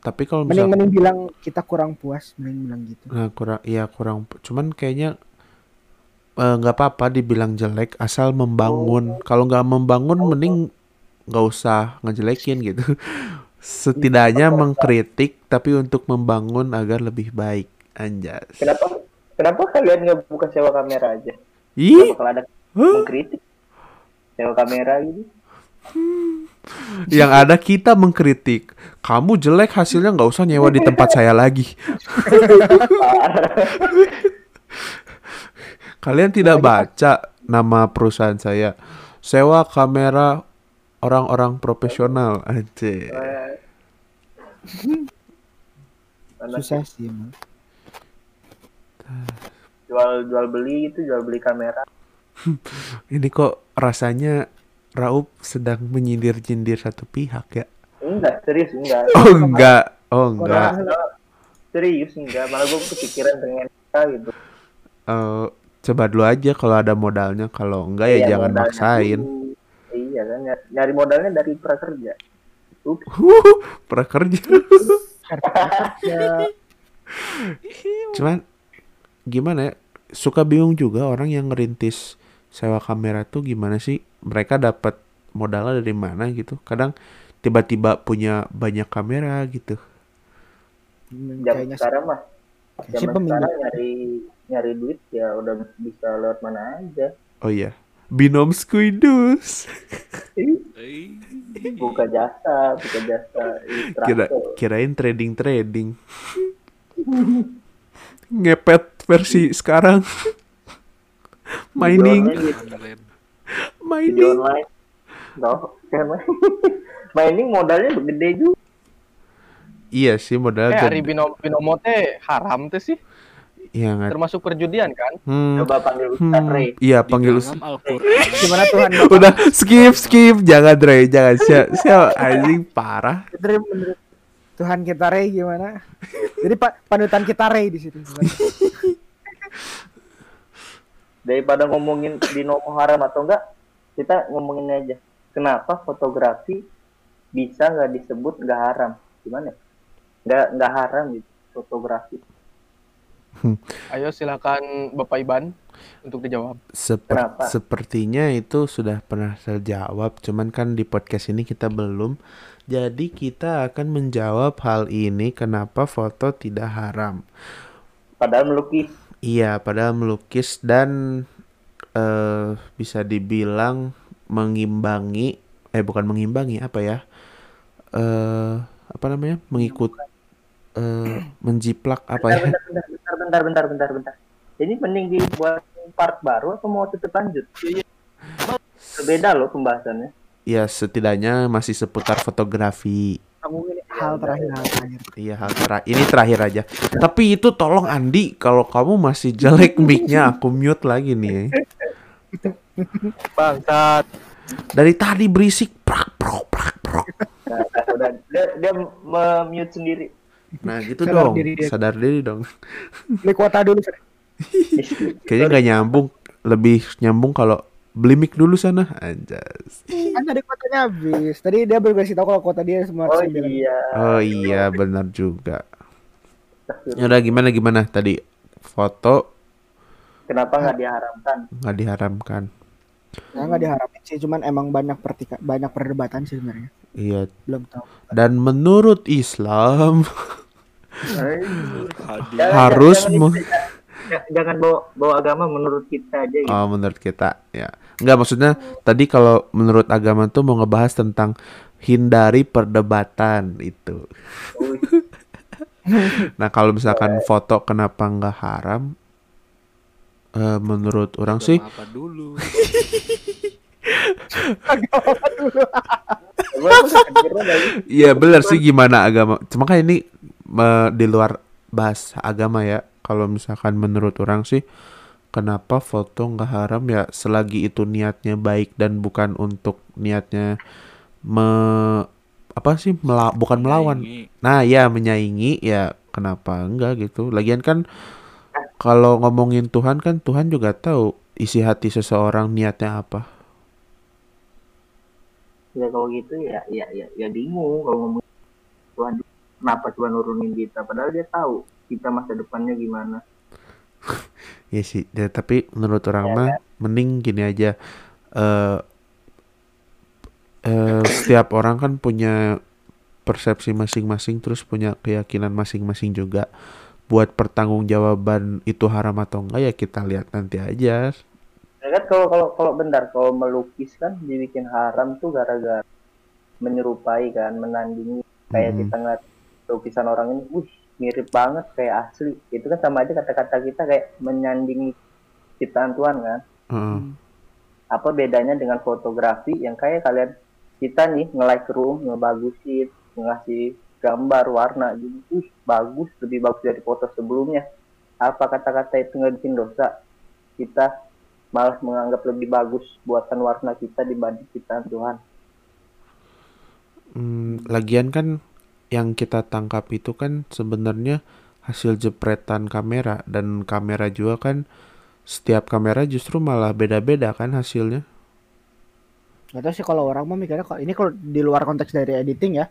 [SPEAKER 1] tapi kalau
[SPEAKER 4] Mending
[SPEAKER 1] misalkan
[SPEAKER 4] mending bilang kita kurang puas, mending bilang gitu.
[SPEAKER 1] nah kurang iya kurang cuman kayaknya eh, nggak apa-apa dibilang jelek asal membangun. Kalau nggak membangun mending nggak usah ngejelekin gitu. Setidaknya mengkritik tapi untuk membangun agar lebih baik. Anjas.
[SPEAKER 3] Kenapa kenapa kalian nggak buka sewa kamera aja?
[SPEAKER 1] Ih,
[SPEAKER 3] kalau ada
[SPEAKER 1] Hah?
[SPEAKER 3] mengkritik sewa kamera gitu?
[SPEAKER 1] yang ada kita mengkritik. Kamu jelek hasilnya nggak usah nyewa di tempat saya lagi. Kalian tidak baca nama perusahaan saya. Sewa kamera orang-orang profesional aja.
[SPEAKER 4] Susah sih emang.
[SPEAKER 3] jual jual beli itu jual beli kamera.
[SPEAKER 1] Ini kok rasanya Raup sedang menyindir-nyindir satu pihak ya?
[SPEAKER 3] Enggak, serius enggak.
[SPEAKER 1] Oh enggak, oh enggak.
[SPEAKER 3] Serius enggak, malah gue kepikiran dengan kita gitu.
[SPEAKER 1] Eh, coba dulu aja kalau ada modalnya. Kalau enggak ya
[SPEAKER 3] Iya,
[SPEAKER 1] jangan maksain.
[SPEAKER 3] dulu. Iya kan, ny- nyari modalnya dari prakerja. Ups.
[SPEAKER 1] Prakerja.
[SPEAKER 4] Ya,
[SPEAKER 1] Cuman gimana ya? Suka bingung juga orang yang ngerintis sewa kamera tuh gimana sih? Mereka dapat modalnya dari mana gitu? Kadang tiba-tiba punya banyak kamera gitu.
[SPEAKER 4] hmm,
[SPEAKER 3] sekarang mah, zaman sekarang nyari nyari duit ya udah bisa lewat mana aja.
[SPEAKER 1] Oh iya, binom skuidus.
[SPEAKER 5] Eh,
[SPEAKER 3] Buka jasa, buka jasa.
[SPEAKER 1] Kira kirain trading trading. Ngepet versi sekarang. Mining,
[SPEAKER 3] video
[SPEAKER 1] mining.
[SPEAKER 3] online. No, kan mining modalnya gede juga.
[SPEAKER 1] Iya sih modal
[SPEAKER 2] Eh, hari
[SPEAKER 1] gede.
[SPEAKER 2] binom binomo teh haram tuh sih,
[SPEAKER 1] Iya nggak.
[SPEAKER 2] termasuk perjudian kan?
[SPEAKER 1] Hmm,
[SPEAKER 3] Coba panggil Ustaz
[SPEAKER 1] hmm,
[SPEAKER 3] Ray.
[SPEAKER 1] iya
[SPEAKER 5] Di
[SPEAKER 1] panggil
[SPEAKER 5] Al-Quran.
[SPEAKER 4] Gimana Tuhan
[SPEAKER 1] udah skip skip jangan Dre jangan siap siap anjing parah
[SPEAKER 4] Tuhan kita Ray gimana? Jadi pak panutan kita Ray di situ.
[SPEAKER 3] Daripada ngomongin binomo haram atau enggak, kita ngomongin aja. Kenapa fotografi bisa nggak disebut nggak haram? Gimana? ya? Nggak nggak haram gitu fotografi.
[SPEAKER 2] Ayo silakan Bapak Iban untuk dijawab.
[SPEAKER 1] Seper-
[SPEAKER 3] Kenapa?
[SPEAKER 1] sepertinya itu sudah pernah terjawab cuman kan di podcast ini kita belum. Jadi kita akan menjawab hal ini kenapa foto tidak haram?
[SPEAKER 3] Padahal melukis.
[SPEAKER 1] Iya padahal melukis dan eh bisa dibilang mengimbangi eh bukan mengimbangi apa ya? Eh apa namanya? Mengikut eh menjiplak apa ya
[SPEAKER 3] bentar, bentar, bentar, bentar, bentar, bentar, bentar. Ini mending dibuat part baru atau mau tetap lanjut? Berbeda loh pembahasannya.
[SPEAKER 1] ya setidaknya masih seputar fotografi
[SPEAKER 4] Kamu ini hal terakhir hal terakhir.
[SPEAKER 1] Iya hal terakhir ini terakhir aja. Tapi itu tolong Andi kalau kamu masih jelek mic-nya aku mute lagi nih.
[SPEAKER 2] Bangsat.
[SPEAKER 1] Dari tadi berisik prak prok prak prok.
[SPEAKER 3] Nah, nah, udah dia, dia mute sendiri.
[SPEAKER 1] Nah gitu
[SPEAKER 4] Sadar
[SPEAKER 1] dong.
[SPEAKER 4] diri dia.
[SPEAKER 1] Sadar diri dong.
[SPEAKER 4] Beli kuota dulu.
[SPEAKER 1] Kayaknya nggak nyambung. Lebih nyambung kalau beli mic dulu sana. Anjas.
[SPEAKER 4] Kan tadi kuotanya habis. Tadi dia baru kasih tahu kalau kuota dia semua
[SPEAKER 3] Oh iya.
[SPEAKER 1] Oh iya benar juga. Ya udah gimana gimana tadi foto
[SPEAKER 3] Kenapa nggak diharamkan?
[SPEAKER 1] nggak diharamkan.
[SPEAKER 4] Nah, nggak diharapin sih, cuman emang banyak pertika banyak perdebatan sih sebenarnya.
[SPEAKER 1] Iya.
[SPEAKER 4] Belum tahu.
[SPEAKER 1] Dan menurut Islam.
[SPEAKER 3] Jangan-
[SPEAKER 1] harus
[SPEAKER 3] jangan, jangan, jangan bawa bawa agama menurut kita aja gitu.
[SPEAKER 1] Oh, menurut kita ya. Enggak maksudnya tadi kalau menurut agama tuh mau ngebahas tentang hindari perdebatan itu. Nah, kalau misalkan foto kenapa nggak haram? Eh, menurut orang sih
[SPEAKER 5] apa dulu?
[SPEAKER 3] Nggak.
[SPEAKER 1] Iya benar sih gimana agama. Cuma kan ini eh, di luar bahas agama ya. Kalau misalkan menurut orang sih kenapa foto nggak haram ya selagi itu niatnya baik dan bukan untuk niatnya me apa sih mela- bukan melawan.
[SPEAKER 5] Menyaingi.
[SPEAKER 1] Nah ya menyaingi ya kenapa enggak gitu. Lagian kan kalau ngomongin Tuhan kan Tuhan juga tahu isi hati seseorang niatnya apa.
[SPEAKER 3] Ya kalau gitu ya ya ya, ya bingung kalau ngomong Tuhan kenapa Tuhan nurunin kita padahal dia tahu kita masa depannya gimana.
[SPEAKER 1] Iya sih, ya, tapi menurut orang
[SPEAKER 3] Ya
[SPEAKER 1] mah mending gini aja. eh eh, setiap orang kan punya persepsi masing-masing, terus punya keyakinan masing-masing juga. Buat pertanggungjawaban itu haram atau enggak ya kita lihat nanti aja.
[SPEAKER 3] Ya kan kalau kalau kalau bentar kalau melukis kan dibikin haram tuh gara-gara menyerupai kan menandingi kayak
[SPEAKER 1] Mm-mm.
[SPEAKER 3] kita ngeliat lukisan orang ini, wih mirip banget kayak asli. Itu kan sama aja kata-kata kita kayak menyandingi ciptaan Tuhan kan.
[SPEAKER 1] Heeh.
[SPEAKER 3] Apa bedanya dengan fotografi yang kayak kalian kita nih nge-like room, ngebagusin, ngasih gambar warna gini, wih bagus, lebih bagus dari foto sebelumnya. Apa kata-kata itu nggak bikin dosa? Kita malah menganggap lebih bagus buatan warna kita dibanding ciptaan Tuhan.
[SPEAKER 1] Hmm, lagian kan yang kita tangkap itu kan sebenarnya hasil jepretan kamera dan kamera juga kan setiap kamera justru malah beda-beda kan hasilnya.
[SPEAKER 4] Gak tau sih kalau orang mah mikirnya kok ini kalau di luar konteks dari editing ya.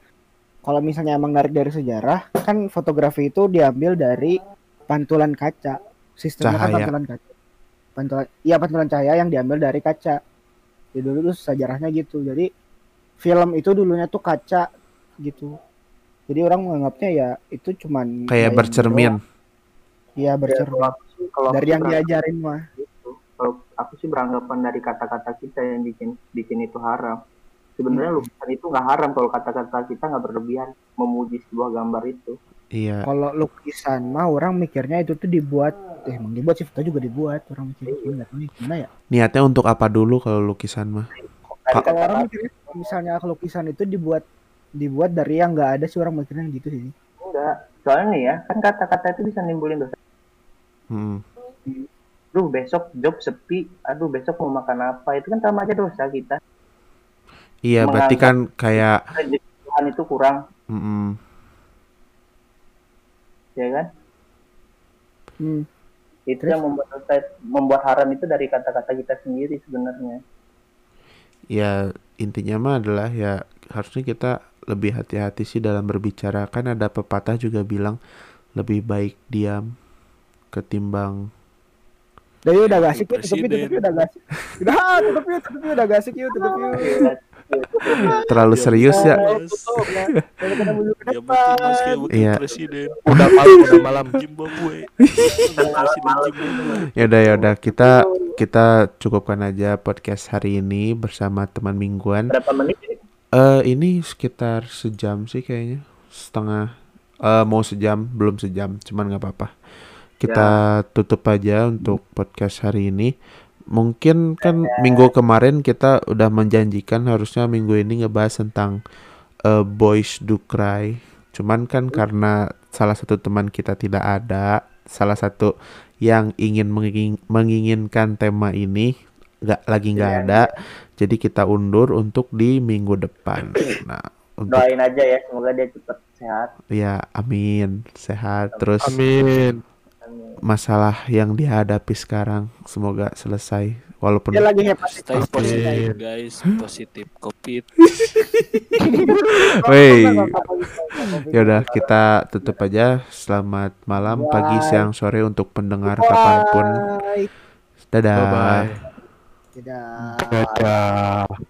[SPEAKER 4] Kalau misalnya emang narik dari sejarah, kan fotografi itu diambil dari pantulan kaca. Sistemnya kan
[SPEAKER 1] Cahaya.
[SPEAKER 4] pantulan kaca. Pantulan iya pantulan cahaya yang diambil dari kaca. Jadi dulu tuh sejarahnya gitu. Jadi film itu dulunya tuh kaca gitu. Jadi orang menganggapnya ya itu cuman
[SPEAKER 1] Kayak bercermin.
[SPEAKER 4] Iya
[SPEAKER 3] Ya,
[SPEAKER 4] bercermin.
[SPEAKER 3] kalau sih, kalau
[SPEAKER 4] Dari yang diajarin mah.
[SPEAKER 3] gitu, kalau aku sih beranggapan dari kata-kata kita yang bikin bikin itu haram. Sebenarnya lukisan itu nggak haram kalau kata-kata kita nggak berlebihan memuji sebuah gambar itu.
[SPEAKER 1] Iya.
[SPEAKER 4] Kalau lukisan mah orang mikirnya itu tuh dibuat, eh, emang dibuat sih foto juga dibuat. Orang mikirnya gini, nggak tahu gimana ya.
[SPEAKER 1] Niatnya untuk apa dulu kalau lukisan mah?
[SPEAKER 4] Kalau orang mikirnya misalnya kalau lukisan itu dibuat dibuat dari yang nggak ada sih orang mikirnya gitu sih.
[SPEAKER 3] enggak. Soalnya nih ya, kan kata-kata itu bisa nimbulin dosa.
[SPEAKER 1] Hmm.
[SPEAKER 3] Duh, besok job sepi. Aduh, besok mau makan apa? Itu kan sama aja dosa kita.
[SPEAKER 1] Iya, berarti kan kayak
[SPEAKER 3] Tuhan itu kurang,
[SPEAKER 1] mm-mm.
[SPEAKER 3] ya kan?
[SPEAKER 4] Hmm.
[SPEAKER 3] Itu
[SPEAKER 4] Terus?
[SPEAKER 3] yang membuat dosa, membuat haram itu dari kata-kata kita sendiri sebenarnya.
[SPEAKER 1] ya intinya mah adalah ya harusnya kita lebih hati-hati sih dalam berbicara. Kan ada pepatah juga bilang lebih baik diam ketimbang
[SPEAKER 4] Udah yuk, udah
[SPEAKER 5] Ya,
[SPEAKER 4] gak asik yuk, tutup yuk, tutup yuk, udah gak asik. Udah, tutup yuk, tutup yuk, udah gak asik yuk, tutup yuk.
[SPEAKER 1] terlalu
[SPEAKER 5] Ya,
[SPEAKER 1] serius ya.
[SPEAKER 4] Ke
[SPEAKER 5] Ya
[SPEAKER 1] Iya.
[SPEAKER 5] presiden
[SPEAKER 2] Udah malam, udah malam.
[SPEAKER 5] Zimbabwe.
[SPEAKER 1] Ya udah ya udah kita kita cukupkan aja podcast hari ini bersama teman mingguan.
[SPEAKER 3] Berapa menit?
[SPEAKER 1] Eh ini sekitar sejam sih kayaknya. Setengah eh mau sejam, belum sejam, cuman nggak apa-apa. Kita tutup aja untuk podcast hari ini. Mungkin kan minggu kemarin kita udah menjanjikan harusnya minggu ini ngebahas tentang eh, Boys Do Cry. Cuman kan karena salah satu teman kita tidak ada, salah satu yang ingin menging- menginginkan tema ini nggak lagi nggak
[SPEAKER 3] Iya,
[SPEAKER 1] ada, jadi kita undur untuk di minggu depan. Nah, untuk
[SPEAKER 3] Doain aja ya, semoga dia cepat sehat.
[SPEAKER 1] ya amin sehat terus
[SPEAKER 2] Amin.
[SPEAKER 1] Masalah yang dihadapi sekarang semoga selesai walaupun
[SPEAKER 4] Dia lagi hepatitis.
[SPEAKER 5] Stay positif guys, positif covid.
[SPEAKER 1] Wey. Ya udah kita tutup aja. Selamat malam, pagi, siang, sore untuk pendengar kapan pun.
[SPEAKER 4] Bye.
[SPEAKER 1] Dadah.
[SPEAKER 2] Bye bye.
[SPEAKER 4] Dadah.
[SPEAKER 2] Dadah.